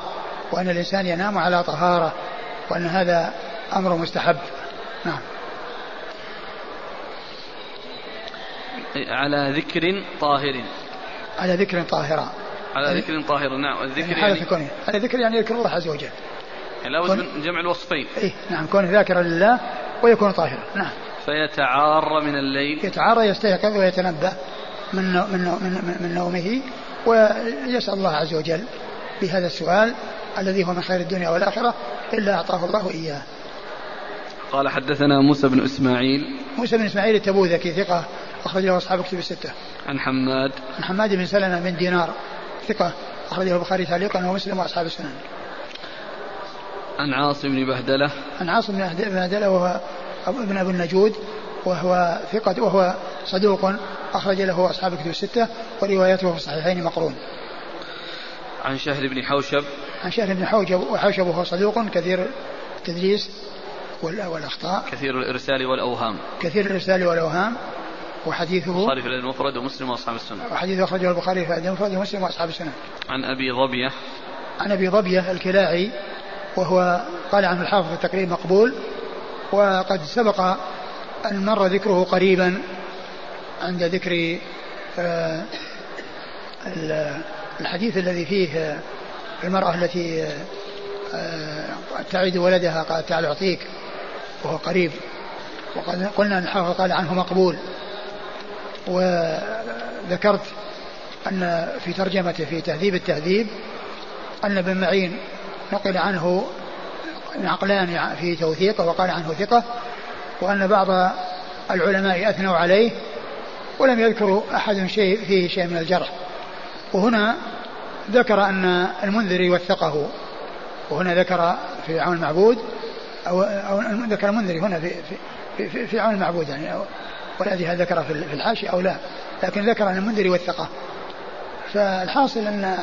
وأن الإنسان ينام على طهارة وأن هذا أمر مستحب. نعم. على ذكر طاهر. على ذكر طاهرة. على ذكر طاهر نعم الذكر يعني, يعني على ذكر يعني يذكر الله عز وجل. يعني لابد من جمع الوصفين. إيه نعم كونه ذاكرا لله ويكون طاهرا. نعم. فيتعار من الليل. يتعار يستيقظ ويتنبه من من من, من نومه ويسأل الله عز وجل بهذا السؤال الذي هو من خير الدنيا والآخرة إلا أعطاه الله إياه قال حدثنا موسى بن إسماعيل. موسى بن إسماعيل التبوذكي ثقة أخرجه أصحاب كتب الستة. عن حماد. عن حماد بن سلمة بن دينار ثقة أخرجه البخاري تعليقا ومسلم وأصحاب السنن. عن عاصم بن بهدلة. عن عاصم بن بهدلة وهو ابن أبي النجود وهو ثقة وهو صدوق أخرج له أصحاب الكتب الستة وروايته في الصحيحين مقرون. عن شهر بن حوشب. عن شهر بن حوشب وحوشب وهو صدوق كثير التدليس والأخطاء. كثير الإرسال والأوهام. كثير الإرسال والأوهام وحديثه البخاري في المفرد ومسلم وأصحاب السنن وحديثه أخرجه البخاري في المفرد ومسلم وأصحاب السنن عن أبي ظبية. عن أبي ظبية الكلاعي وهو قال عنه الحافظ التقريب مقبول وقد سبق أن مر ذكره قريبا عند ذكر آه، الحديث الذي فيه المرأة التي آه، تعيد ولدها قال تعال أعطيك وهو قريب. وقد قلنا أن الحافظ قال عنه مقبول. وذكرت أن في ترجمته في تهذيب التهذيب أن ابن معين نقل عنه نقلان في توثيقه وقال عنه ثقة وأن بعض العلماء أثنوا عليه ولم يذكروا أحد شيء فيه شيء من الجرح. وهنا ذكر أن المنذري وثقه وهنا ذكر في عون المعبود أو, أو ذكر المنذري هنا في في, في, في عون المعبود يعني أو والذي ذكر في الحاشية أو لا لكن ذكر أن المنذري وثقه. فالحاصل أن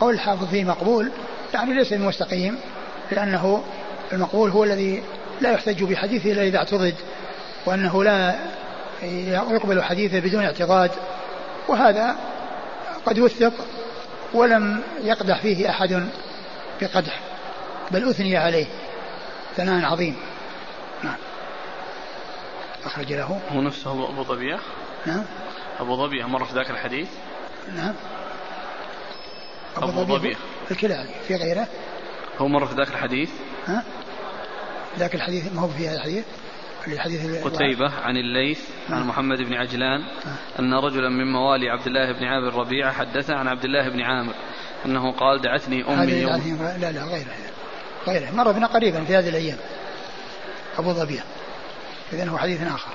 قول الحافظ فيه مقبول يعني ليس بمستقيم لأنه المقبول هو الذي لا يحتج بحديثه إلا إذا اعتضد وأنه لا يقبل حديثه بدون اعتضاد وهذا قد وثق ولم يقدح فيه أحد بقدح بل أثني عليه ثناء عظيم. نعم. أخرج له. هو نفسه أبو ظبية نعم. أبو ظبية مر في ذاك الحديث؟ نعم. أبو, ظبية الكلاعي في غيره. هو مر في ذاك الحديث؟ ها؟ ذاك الحديث ما هو في هذا الحديث. الحديث قتيبة عن الليث عن نعم. محمد بن عجلان أن رجلا من موالي عبد الله بن عامر ربيعة حدث عن عبد الله بن عامر أنه قال دعتني أمي يوم لا لا غيره غيره مر بنا قريبا في هذه الأيام. أبو ظبية إذن هو حديث آخر.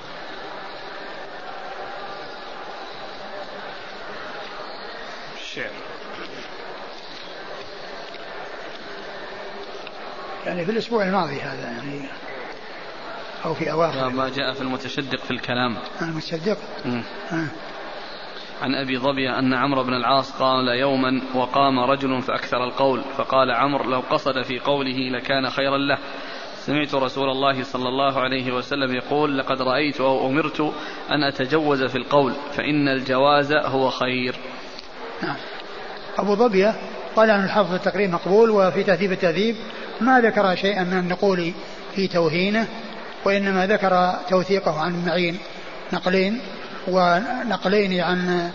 يعني في الأسبوع الماضي هذا يعني أو في أواخر. ما جاء في المتشدق في الكلام. المتشدق؟ آه. عن أبي ظبي أن عمرو بن العاص قال يوما وقام رجل فأكثر القول فقال عمرو لو قصد في قوله لكان خيرا له. سمعت رسول الله صلى الله عليه وسلم يقول لقد رأيت أو أمرت أن أتجوز في القول فإن الجواز هو خير. نعم. أبو ظبية قال عن الحافظ التقريب مقبول وفي تهذيب التهذيب. ما ذكر شيئا من النقول في توهينه وإنما ذكر توثيقه عن معين نقلين ونقلين عن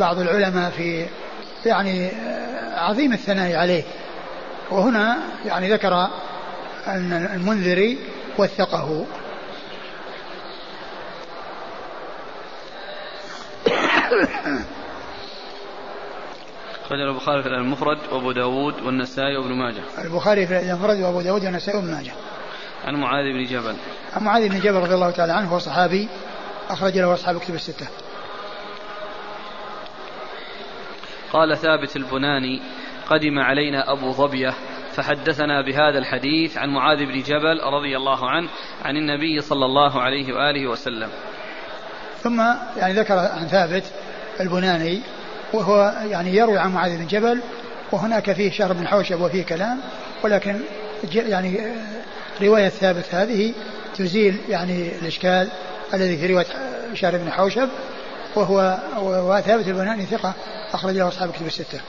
بعض العلماء في يعني عظيم الثناء عليه. وهنا يعني ذكر أن المنذري وثقه. [COUGHS] خرج البخاري في المفرد وأبو داود والنسائي وابن ماجه. البخاري في المفرد وأبو داود والنسائي وابن ماجه. عن معاذ بن جبل. عن معاذ بن جبل رضي الله تعالى عنه هو صحابي أخرج له أصحاب كتب الستة. قال ثابت البناني قدم علينا أبو ظبية فحدثنا بهذا الحديث عن معاذ بن جبل رضي الله عنه عن النبي صلى الله عليه وآله وسلم. ثم يعني ذكر عن ثابت البناني وهو يعني يروي عن معاذ بن جبل وهناك فيه شهر بن حوشب وفيه كلام ولكن يعني رواية ثابت هذه تزيل يعني الإشكال الذي في رواية شهر بن حوشب وهو وثابت البناني ثقة أخرج له أصحاب كتب الستة.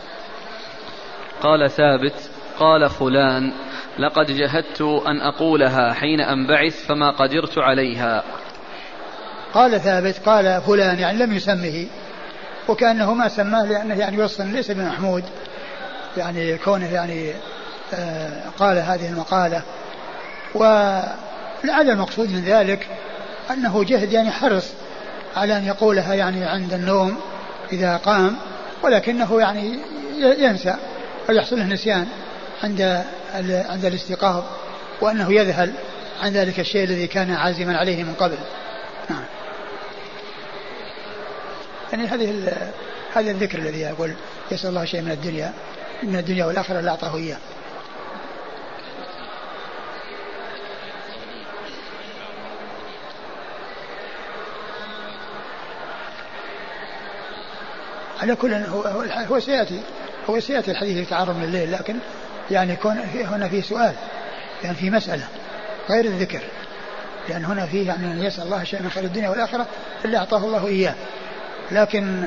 قال ثابت قال فلان لقد جهدت أن أقولها حين أنبعث فما قدرت عليها قال ثابت قال فلان يعني لم يسمه وكأنه ما سماه لأنه يعني وصف ليس بمحمود. يعني كونه يعني آه قال هذه المقالة. ولعل المقصود من ذلك أنه جهد يعني حرص على أن يقولها يعني عند النوم إذا قام ولكنه يعني ينسى أو يحصل له نسيان عند عند الاستيقاظ وأنه يذهل عن ذلك الشيء الذي كان عازما عليه من قبل نعم يعني هذه هذا الذكر الذي يقول يسأل الله شيء من الدنيا من الدنيا والآخرة لا أعطاه إياه. على كل هو, هو سيأتي هو سيأتي الحديث يتعرض من الليل لكن يعني يكون هنا في سؤال يعني في مسألة غير الذكر. لأن هنا فيه يعني أن يسأل الله شيء من خير الدنيا والآخرة إلا أعطاه الله إياه. لكن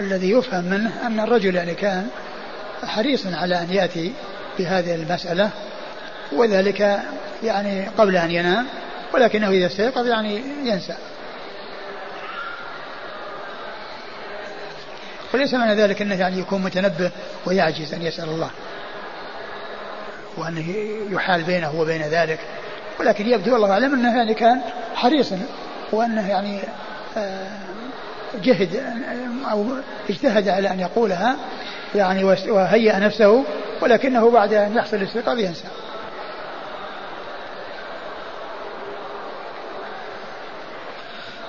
الذي يفهم منه أن الرجل يعني كان حريصا على أن يأتي بهذه المسألة وذلك يعني قبل أن ينام ولكنه إذا استيقظ يعني ينسى. وليس معنى ذلك أنه يعني يكون متنبه ويعجز أن يسأل الله وأنه يحال بينه وبين ذلك. ولكن يبدو الله أعلم أنه يعني كان حريصا وأنه يعني آه، جهد أو اجتهد على أن يقولها يعني وهيأ نفسه ولكنه بعد أن يحصل الاستيقاظ ينسى.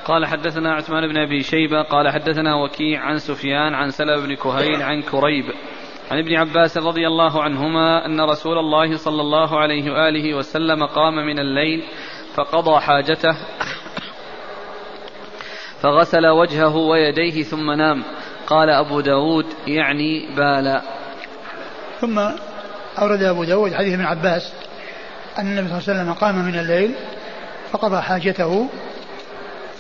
قال حدثنا عثمان بن أبي شيبة قال حدثنا وكيع عن سفيان عن سلمة بن كهيل عن كريب عن ابن عباس رضي الله عنهما أن رسول الله صلى الله عليه وآله وسلم قام من الليل فقضى حاجته فغسل وجهه ويديه ثم نام. قال أبو داود يعني بالا. ثم أورد أبو داود حديث ابن عباس أن النبي صلى الله عليه وسلم قام من الليل فقضى حاجته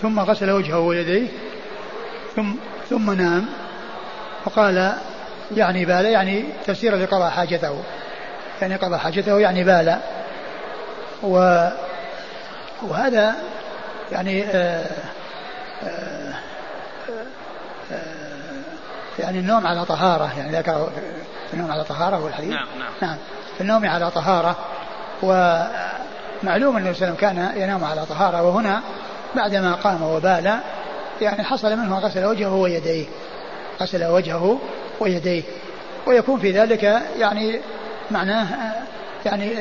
ثم غسل وجهه ويديه ثم ثم نام. وقال يعني بال يعني تفسيرا لقضاء حاجته. يعني قضى حاجته يعني بال و وهذا يعني آآ يعني النوم على طهارة يعني ذكر النوم على طهارة هو الحديث؟ نعم نعم. نعم. في النوم على طهارة ومعلوم أن النبي صلى الله عليه وسلم كان ينام على طهارة وهنا بعدما قام وبال يعني حصل منه غسل وجهه ويديه. غسل وجهه ويديه. ويكون في ذلك يعني معناه يعني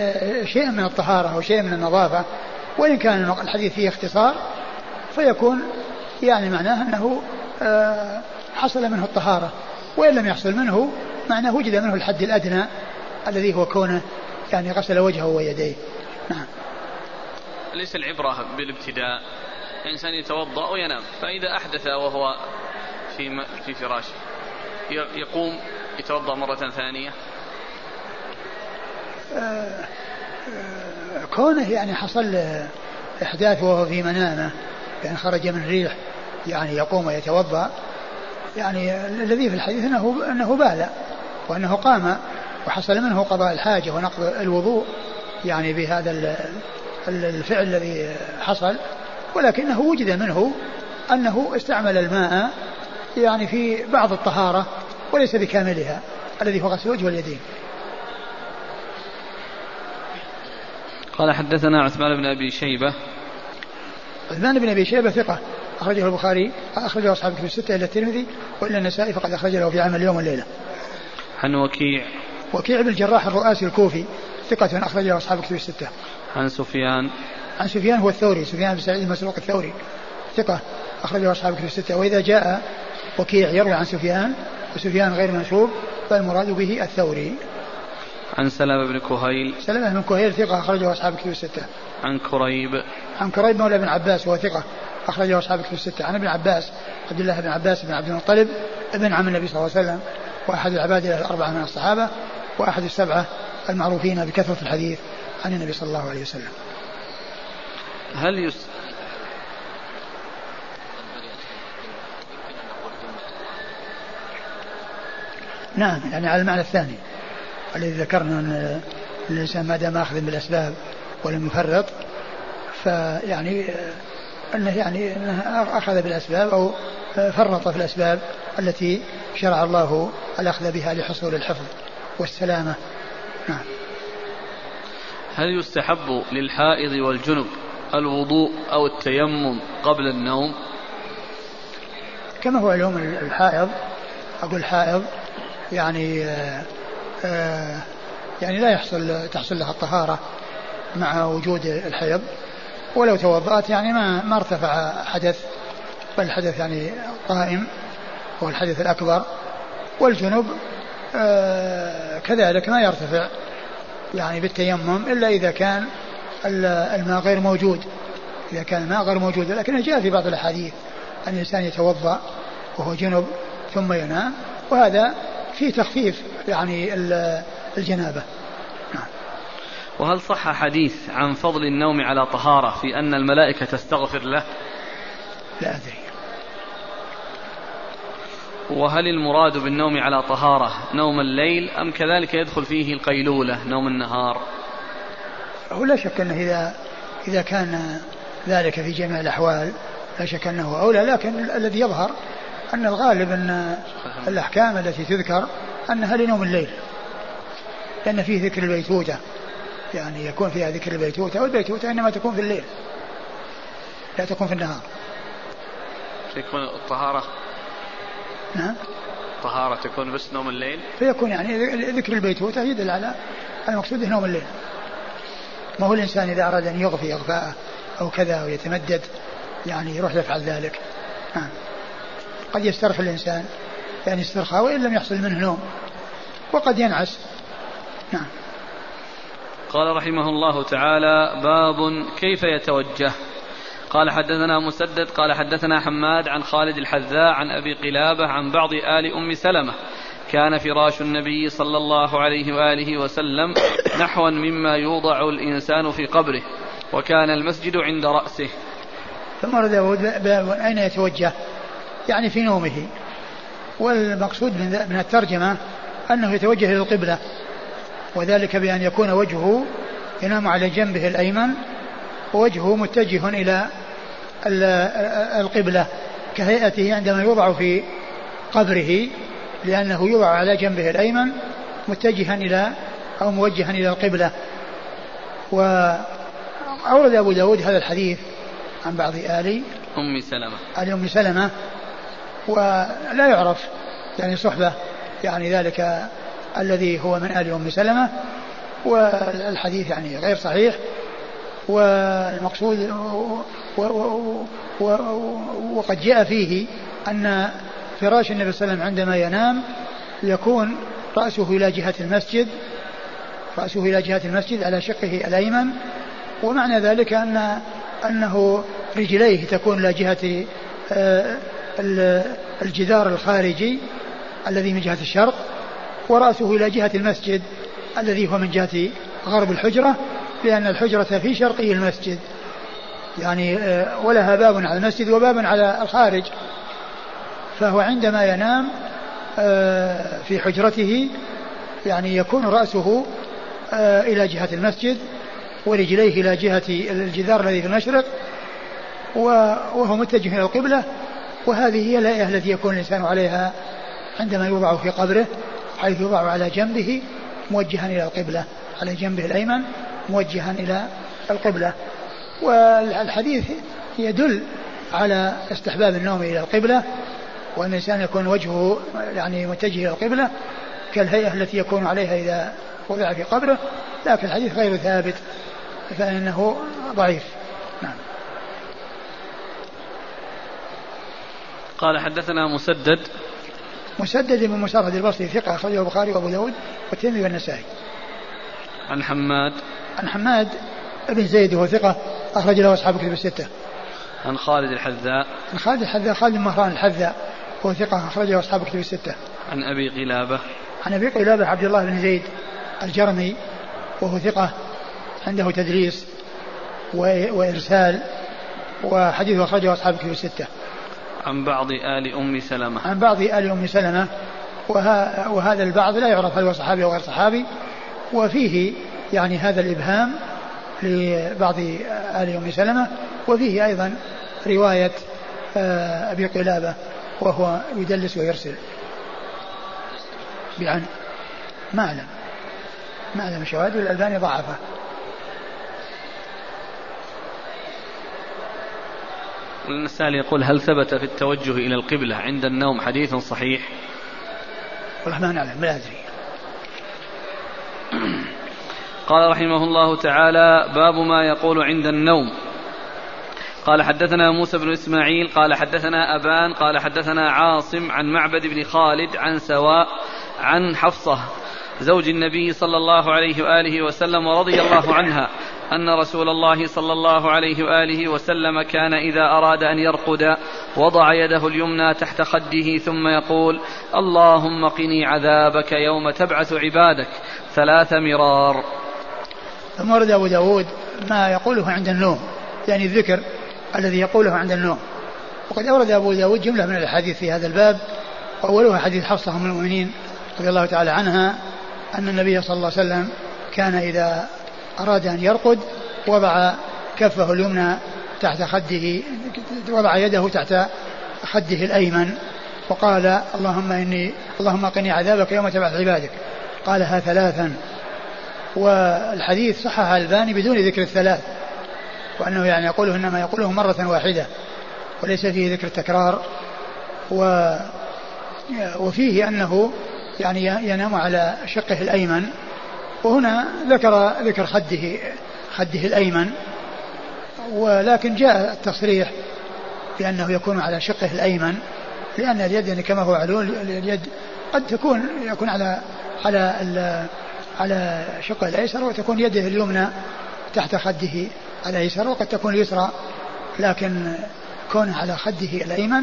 شيء من الطهارة وشيء من النظافة. وإن كان الحديث فيه اختصار فيكون يعني معناه أنه آه، حصل منه الطهارة. وإن لم يحصل منه معناه وجد منه الحد الأدنى الذي هو كونه يعني غسل وجهه ويديه. نعم. ليس العبرة بالابتداء. الإنسان يتوضأ وينام فإذا أحدث وهو في في فراشه يقوم يتوضأ مرة ثانية. آه، كونه يعني حصل إحداث وهو في منامه يعني خرج من ريح يعني يقوم ويتوضأ يعني الذي في الحديث أنه أنه بال وأنه قام وحصل منه قضاء الحاجة ونقض الوضوء يعني بهذا الفعل الذي حصل ولكنه وجد منه أنه استعمل الماء يعني في بعض الطهارة وليس بكاملها الذي هو غسل الوجه واليدين قال حدثنا عثمان بن أبي شيبة عثمان بن أبي شيبة ثقة. أخرجه البخاري أخرجه أصحاب الكتب الستة إلى الترمذي وإلا النسائي فقد أخرج له في عمل اليوم والليله. عن وكيع. وكيع بن الجراح الرؤاسي الكوفي ثقة أخرجه أصحاب الكتب الستة. عن سفيان. عن سفيان هو الثوري سفيان بن سعيد المسروق الثوري ثقة أخرجه أصحاب الكتب الستة. وإذا جاء وكيع يروي عن سفيان وسفيان غير منسوب فالمراد به الثوري. عن سلمة بن كهيل. سلمة بن كهيل ثقة أخرجه أصحاب الكتب الستة. عن كريب. عن كريب مولى بن عباس وهو ثقة أخرجه أصحاب الكتب الستة. عن ابن عباس عبد الله بن عباس بن عبد المطلب ابن عم النبي صلى الله عليه وسلم وأحد العباد الأربعة من الصحابة وأحد السبعة المعروفين بكثرة الحديث عن النبي صلى الله عليه وسلم. هل يس نعم يعني على المعنى الثاني الذي ذكرنا أن الإنسان ما دام أخذ بالأسباب ولم يفرط فيعني أنه يعني أنه أخذ بالأسباب أو فرط في الأسباب التي شرع الله الأخذ بها لحصول الحفظ والسلامة. نعم. هل يستحب للحائض والجنب الوضوء أو التيمم قبل النوم؟ كما هو علوم الحائض أقول حائض يعني آآ آه، آآ يعني لا يحصل تحصل لها الطهارة مع وجود الحيض. ولو توضأت يعني ما ما ارتفع حدث بل الحدث يعني قائم هو الحدث الأكبر والجنب آه، كذلك ما يرتفع يعني بالتيمم إلا إذا كان الماء غير موجود إذا كان الماء غير موجود لكن جاء في بعض الأحاديث أن الإنسان يتوضأ وهو جنب ثم ينام وهذا في تخفيف يعني الجنابة نعم. وهل صح حديث عن فضل النوم على طهارة في أن الملائكة تستغفر له؟ لا أدري. وهل المراد بالنوم على طهارة نوم الليل أم كذلك يدخل فيه القيلولة نوم النهار؟ هو لا شك أنه إذا إذا كان ذلك في جميع الأحوال لا شك أنه أولى لكن الذي يظهر أن الغالب أن الأحكام التي تذكر أنها لنوم الليل لأن فيه ذكر البيتوتة. يعني يكون فيها ذكر البيتوتة والبيتوتة إنما تكون في الليل. لا تكون في النهار. يكون الطهارة؟ نعم. الطهارة تكون بس نوم الليل؟ فيكون يعني ذكر البيتوتة يدل على المقصود نوم الليل. ما هو الإنسان إذا أراد أن يغفي إغفاءه أو كذا ويتمدد يعني يروح يفعل ذلك. نعم. قد يسترخي الإنسان يعني استرخاء وإن لم يحصل منه نوم وقد ينعس. نعم. قال رحمه الله تعالى باب كيف يتوجه. قال حدثنا مسدد قال حدثنا حماد عن خالد الحذاء عن أبي قلابة عن بعض آل أم سلمة. كان فراش النبي صلى الله عليه وآله وسلم نحوا مما يوضع الإنسان في قبره وكان المسجد عند رأسه. ثم ورد باب أين يتوجه؟ يعني في نومه. والمقصود من الترجمة أنه يتوجه إلى القبلة. وذلك بأن يكون وجهه ينام على جنبه الأيمن ووجهه متجه إلى القبلة كهيئته عندما يوضع في قبره لأنه يوضع على جنبه الأيمن متجها إلى أو موجها إلى القبلة. وأورد أبو داود هذا الحديث عن بعض آل أم سلمة. آل أم سلمة ولا يعرف يعني صحبة يعني ذلك الذي هو من آل أم سلمة والحديث يعني غير صحيح والمقصود وقد جاء فيه أن فراش النبي صلى الله عليه وسلم عندما ينام يكون رأسه إلى جهة المسجد رأسه إلى جهة المسجد على شقه الأيمن ومعنى ذلك أن أنه رجليه تكون إلى جهة آه، الجدار الخارجي الذي من جهة الشرق. ورأسه إلى جهة المسجد الذي هو من جهة غرب الحجرة لأن الحجرة في شرقي المسجد. يعني آه، ولها باب على المسجد وباب على الخارج. فهو عندما ينام آه، في حجرته يعني يكون رأسه آه، إلى جهة المسجد ورجليه إلى جهة الجدار الذي في المشرق وهو متجه إلى القبلة. وهذه هي الهيئة التي يكون الإنسان عليها عندما يوضع في قبره. حيث يوضع على جنبه موجها إلى القبلة على جنبه الأيمن موجها إلى القبلة. والحديث يدل على استحباب النوم إلى القبلة وأن الإنسان يكون وجهه يعني متجه إلى القبلة كالهيئة التي يكون عليها إذا وضع في قبره لكن الحديث غير ثابت فإنه ضعيف. نعم. قال حدثنا مسدد مسدد بن مسرد البصري ثقة أخرجه البخاري وأبو داود والترمذي والنسائي. عن حماد. عن حماد بن زيد وهو ثقة أخرج له أصحاب كتب الستة. عن خالد الحذاء. عن خالد الحذاء خالد مهران الحذاء وهو ثقة أخرجه أصحاب كتب الستة. عن أبي قلابة. عن أبي قلابة عبد الله بن زيد الجرمي وهو ثقة عنده تدليس وإرسال وحديثه أخرجه أصحاب كتب الستة. عن بعض آل أم سلمة. عن بعض آل أم سلمة وهذا البعض لا يعرف هل هو صحابي أو غير صحابي وفيه يعني هذا الإبهام لبعض آل أم سلمة وفيه أيضا رواية آه، أبي قلابة وهو يدلس ويرسل. بعن ما أعلم. ما أعلم شواهد والألباني ضعفة. السائل يقول هل ثبت في التوجه إلى القبلة عند النوم حديث صحيح؟ والله ما نعلم لا أدري. قال رحمه الله تعالى باب ما يقول عند النوم. قال حدثنا موسى بن إسماعيل قال حدثنا أبان قال حدثنا عاصم عن معبد بن خالد عن سواء عن حفصة زوج النبي صلى الله عليه وآله وسلم ورضي الله عنها أن رسول الله صلى الله عليه وآله وسلم كان إذا أراد أن يرقد وضع يده اليمنى تحت خده ثم يقول اللهم قني عذابك يوم تبعث عبادك ثلاث مرار. ثم ورد أبو داود ما يقوله عند النوم يعني الذكر الذي يقوله عند النوم. وقد أورد أبو داود جملة من الأحاديث في هذا الباب أولها حديث حفصة أم المؤمنين رضي الله تعالى عنها أن النبي صلى الله عليه وسلم كان إذا أراد أن يرقد وضع كفه اليمنى تحت خده وضع يده تحت خده الأيمن وقال اللهم إني اللهم قني عذابك يوم تبعث عبادك. قالها ثلاثا. والحديث صحح الباني بدون ذكر الثلاث وأنه يعني يقوله إنما يقوله مرة واحدة وليس فيه ذكر التكرار و وفيه أنه يعني ينام على شقه الأيمن وهنا ذكر ذكر خده خده الأيمن ولكن جاء التصريح بأنه يكون على شقه الأيمن لأن اليد يعني كما هو معلوم اليد قد تكون يكون على على على شقه الأيسر وتكون يده اليمنى تحت خده الأيسر وقد تكون اليسرى لكن كونه على خده الأيمن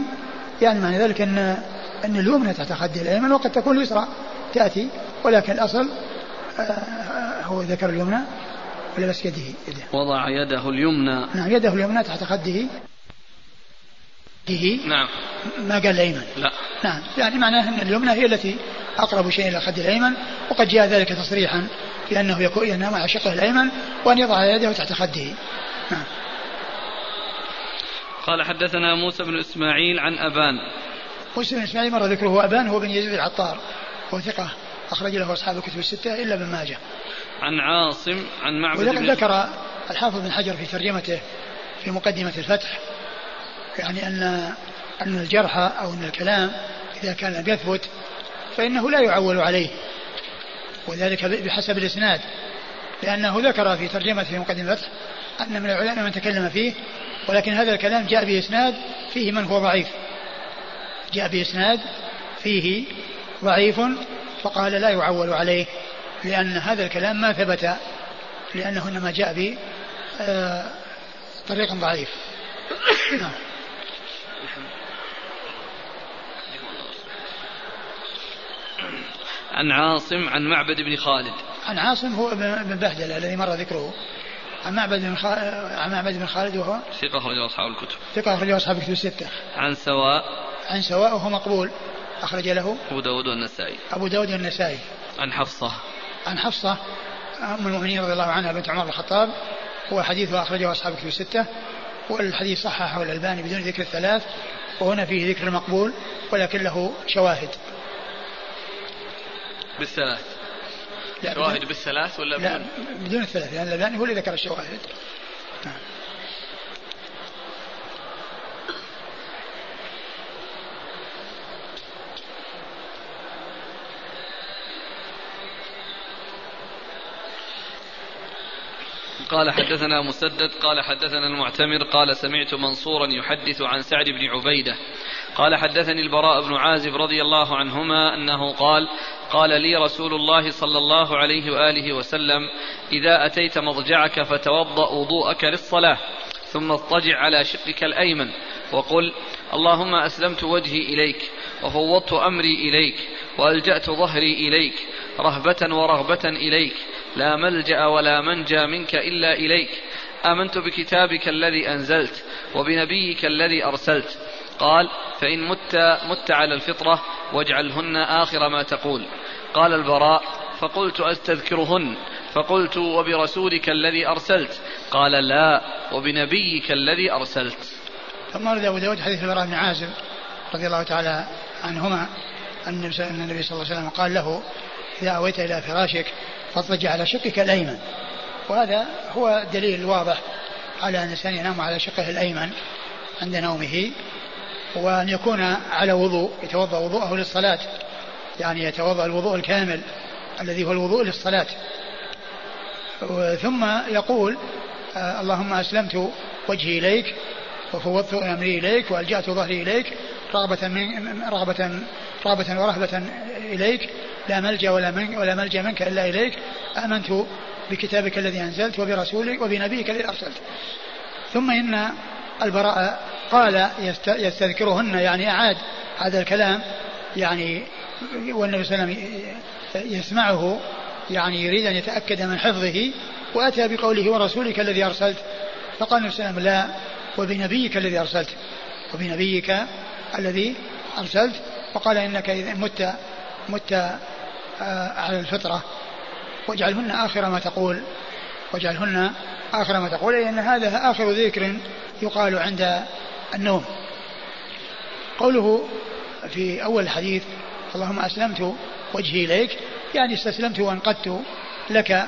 يعني معنى ذلك إن إن اليمنى تحت خده الأيمن وقد تكون اليسرى تأتي ولكن الأصل آه، هو ذكر اليمنى ولا بس يده, يده. وضع يده اليمنى. نعم يده اليمنى تحت خده. نعم. ما قال الأيمن؟ لا. نعم يعني معناه أن اليمنى هي التي أقرب شيء إلى الخد الأيمن وقد جاء ذلك تصريحا بانه يكون ينام على شقه الأيمن وأن يضع يده تحت خده. نعم. قال حدثنا موسى بن إسماعيل عن أبان. موسى بن إسماعيل مر ذكره أبان هو بن يزيد العطار هو أخرج له أصحاب الكتب الستة إلا ابن ماجه. عن عاصم عن معبد بن ذكر الحافظ بن حجر في ترجمته في مقدمة الفتح يعني أن أن الجرح أو أن الكلام إذا كان لم يثبت فإنه لا يعول عليه. وذلك بحسب الإسناد لأنه ذكر في ترجمة في مقدمة الفتح أن من العلماء من تكلم فيه ولكن هذا الكلام جاء بإسناد فيه من هو ضعيف. جاء بإسناد فيه ضعيف فقال لا يعول عليه لأن هذا الكلام ما ثبت لأنه إنما جاء ب آه، طريق ضعيف. نعم. عن عاصم عن معبد بن خالد. عن عاصم هو ابن بهدلة الذي مر ذكره. عن معبد بن خالد عن معبد بن خالد وهو؟ ثقة أخرجه أصحاب الكتب. ثقة أخرجه أصحاب الكتب الستة. عن سواء. عن سواء وهو مقبول. أخرج له أبو داود والنسائي. أبو داود والنسائي. عن حفصة. عن حفصة أم المؤمنين رضي الله عنها بنت عمر الخطاب. هو حديث أخرجه أصحاب الكتب الستة. والحديث صححه الألباني بدون ذكر الثلاث وهنا فيه ذكر المقبول ولكن له شواهد. بالثلاث. لا شواهد بالثلاث ولا لا بدون, الثلاث لأن الألباني هو اللي ذكر الشواهد. قال حدثنا مسدد قال حدثنا المعتمر قال سمعت منصورا يحدث عن سعد بن عبيدة. قال حدثني البراء بن عازب رضي الله عنهما أنه قال قال لي رسول الله صلى الله عليه وآله وسلم إذا أتيت مضجعك فتوضأ وضوءك للصلاة ثم اضطجع على شقك الأيمن وقل اللهم أسلمت وجهي إليك وفوضت أمري إليك وألجأت ظهري إليك رهبة ورغبه إليك لا ملجأ ولا منجى منك إلا إليك. آمنت بكتابك الذي أنزلت وبنبيك الذي أرسلت. قال فإن مت مت على الفطرة واجعلهن آخر ما تقول. قال البراء فقلت أستذكرهن. فقلت وبرسولك الذي أرسلت. قال لا وبنبيك الذي أرسلت. ثم ورد أبو داود حديث البراء بن عازب رضي الله تعالى عنهما أن النبي صلى الله عليه وسلم قال له إذا أويت إلى فراشك فاضطجع على شقك الأيمن. وهذا هو الدليل الواضح على أن الإنسان ينام على شقه الأيمن عند نومه وأن يكون على وضوء يتوضأ وضوءه للصلاة. يعني يتوضأ الوضوء الكامل الذي هو الوضوء للصلاة. ثم يقول آه اللهم أسلمت وجهي إليك وفوضت أمري إليك وألجأت ظهري إليك رغبة من رغبة رغبة ورهبة إليك لا ملجأ ولا من ولا ملجأ منك إلا إليك. آمنت بكتابك الذي أنزلت وبرسولك وبنبيك الذي أرسلت. ثم إن البراء قال يستذكرهن يعني أعاد هذا الكلام يعني والنبي صلى الله عليه وسلم يسمعه يعني يريد أن يتأكد من حفظه وأتى بقوله ورسولك الذي أرسلت. فقال النبي صلى الله عليه وسلم لا وبنبيك الذي أرسلت. وبنبيك الذي أرسلت. وقال إنك إذا مت مت على الفطرة واجعلهن آخر ما تقول واجعلهن آخر ما تقول أي أن هذا آخر ذكر يقال عند النوم. قوله في أول الحديث اللهم أسلمت وجهي إليك يعني استسلمت وانقدت لك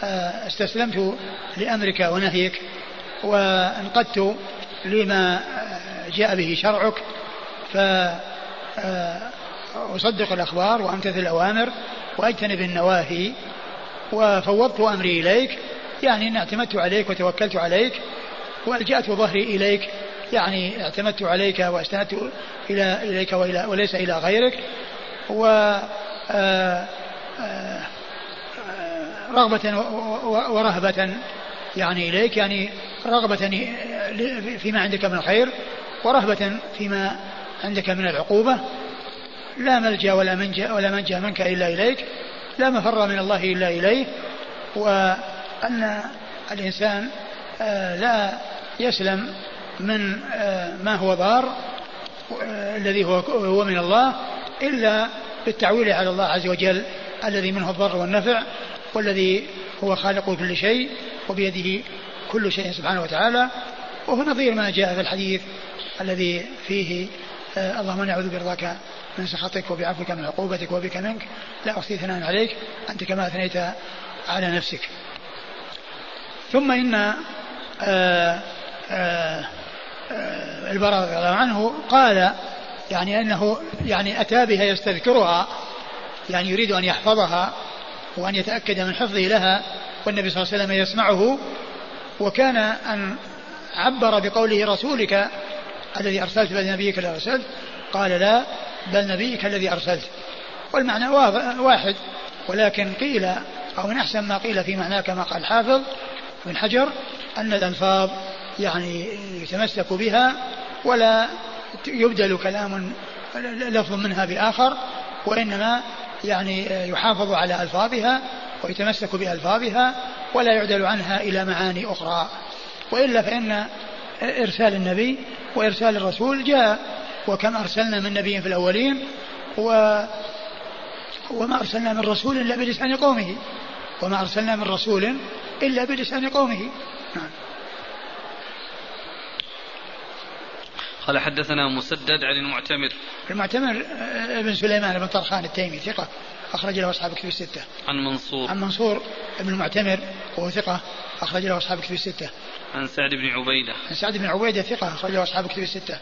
فاستسلمت لأمرك ونهيك وانقدت لما جاء به شرعك ف أصدق الأخبار وأمتثل الأوامر وأجتنب النواهي وفوضت أمري إليك. يعني أن اعتمدت عليك وتوكلت عليك وألجأت ظهري إليك. يعني اعتمدت عليك واستندت إلى إليك وإلى وليس إلى غيرك. و آه، آه، رغبة ورهبة يعني إليك. يعني رغبة فيما عندك من الخير ورهبة فيما عندك من العقوبة. لا ملجأ ولا منجأ ولا منجأ منك إلا إليك لا مفر من الله إلا اليه وأن الإنسان آه، لا يسلم من آه، ما هو ضار آه، الذي هو هو من الله إلا بالتعويل على الله عز وجل الذي منه الضر والنفع والذي هو خالق كل شيء وبيده كل شيء سبحانه وتعالى. وهو نظير ما جاء في الحديث الذي فيه اللهم نعوذ برضاك من سخطك وبعفوك من عقوبتك وبك منك. لا أحصي ثناء عليك. أنت كما أثنيت على نفسك. ثم آآ آه، آه، آه، البراء رضي الله عنه قال يعني أنه يعني أتى بها يستذكرها يعني يريد أن يحفظها وأن يتأكد من حفظه لها والنبي صلى الله عليه وسلم يسمعه وكان أن عبر بقوله رسولك الذي أرسلت بل نبيك الذي أرسلت؟ قال لا بل نبيك الذي أرسلت. والمعنى واحد. ولكن قيل أو من أحسن ما قيل في معناه كما قال الحافظ بن حجر أن الألفاظ يعني يتمسك بها ولا يبدل كلام لفظ منها بآخر وإنما يعني يحافظ على ألفاظها ويتمسك بألفاظها ولا يعدل عنها إلى معاني أخرى. وإلا فإن إرسال النبي وإرسال الرسول جاء وكم أرسلنا من نبي في الأولين و وما أرسلنا من رسول إلا بلسان قومه وما أرسلنا من رسول إلا بلسان قومه. نعم. قال حدثنا مسدد عن المعتمر. المعتمر آه، ابن سليمان بن طرخان التيمي ثقة أخرج له أصحاب كتب الستة. عن منصور. عن منصور بن المعتمر وهو ثقة. أخرج له أصحاب كتب الستة. عن سعد بن عبيدة. عن سعد بن عبيدة ثقة أخرج له أصحاب كتب الستة.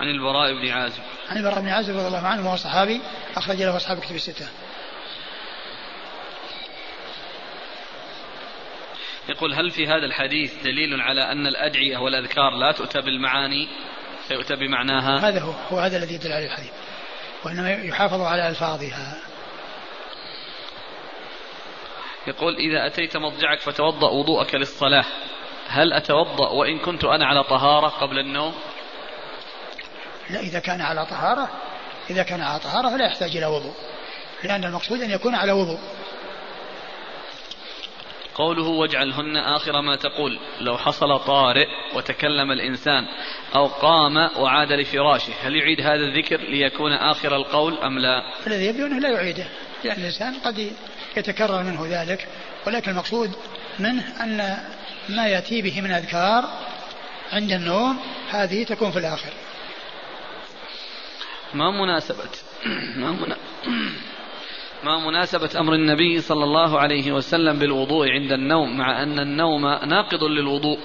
عن البراء بن عازب. عن البراء بن عازب رضي الله عنه وهو صحابي أخرج له أصحاب كتب الستة. يقول هل في هذا الحديث دليل على أن الأدعية والأذكار لا تؤتى بالمعاني فيؤتى بمعناها؟ هذا هو هو هذا الذي يدل عليه الحديث وإنما يحافظ على ألفاظها. يقول إذا أتيت مضجعك فتوضأ وضوءك للصلاة. هل أتوضأ وإن كنت أنا على طهارة قبل النوم؟ لا إذا كان على طهارة إذا كان على طهارة فلا يحتاج إلى وضوء لأن المقصود أن يكون على وضوء. قوله واجعلهن آخر ما تقول. لو حصل طارئ وتكلم الإنسان أو قام وعاد لفراشه هل يعيد هذا الذكر ليكون آخر القول أم لا؟ الذي يبدو أنه لا يعيده لأن الإنسان قد يتكرر منه ذلك ولكن المقصود منه أن ما يأتي به من أذكار عند النوم هذه تكون في الآخر. ما مناسبة ما مناسبة ما مناسبة أمر النبي صلى الله عليه وسلم بالوضوء عند النوم مع أن النوم ناقض للوضوء.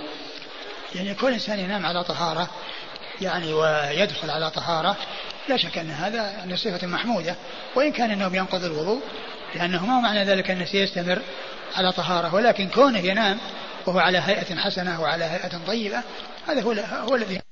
يعني كل إنسان ينام على طهارة يعني ويدخل على طهارة لا شك أن هذا يعني صفة محمودة وإن كان النوم ينقض الوضوء لأنه ما معنى ذلك أنه سيستمر على طهارة ولكن كونه ينام وهو على هيئة حسنة وعلى هيئة طيبة هذا هو هو الذي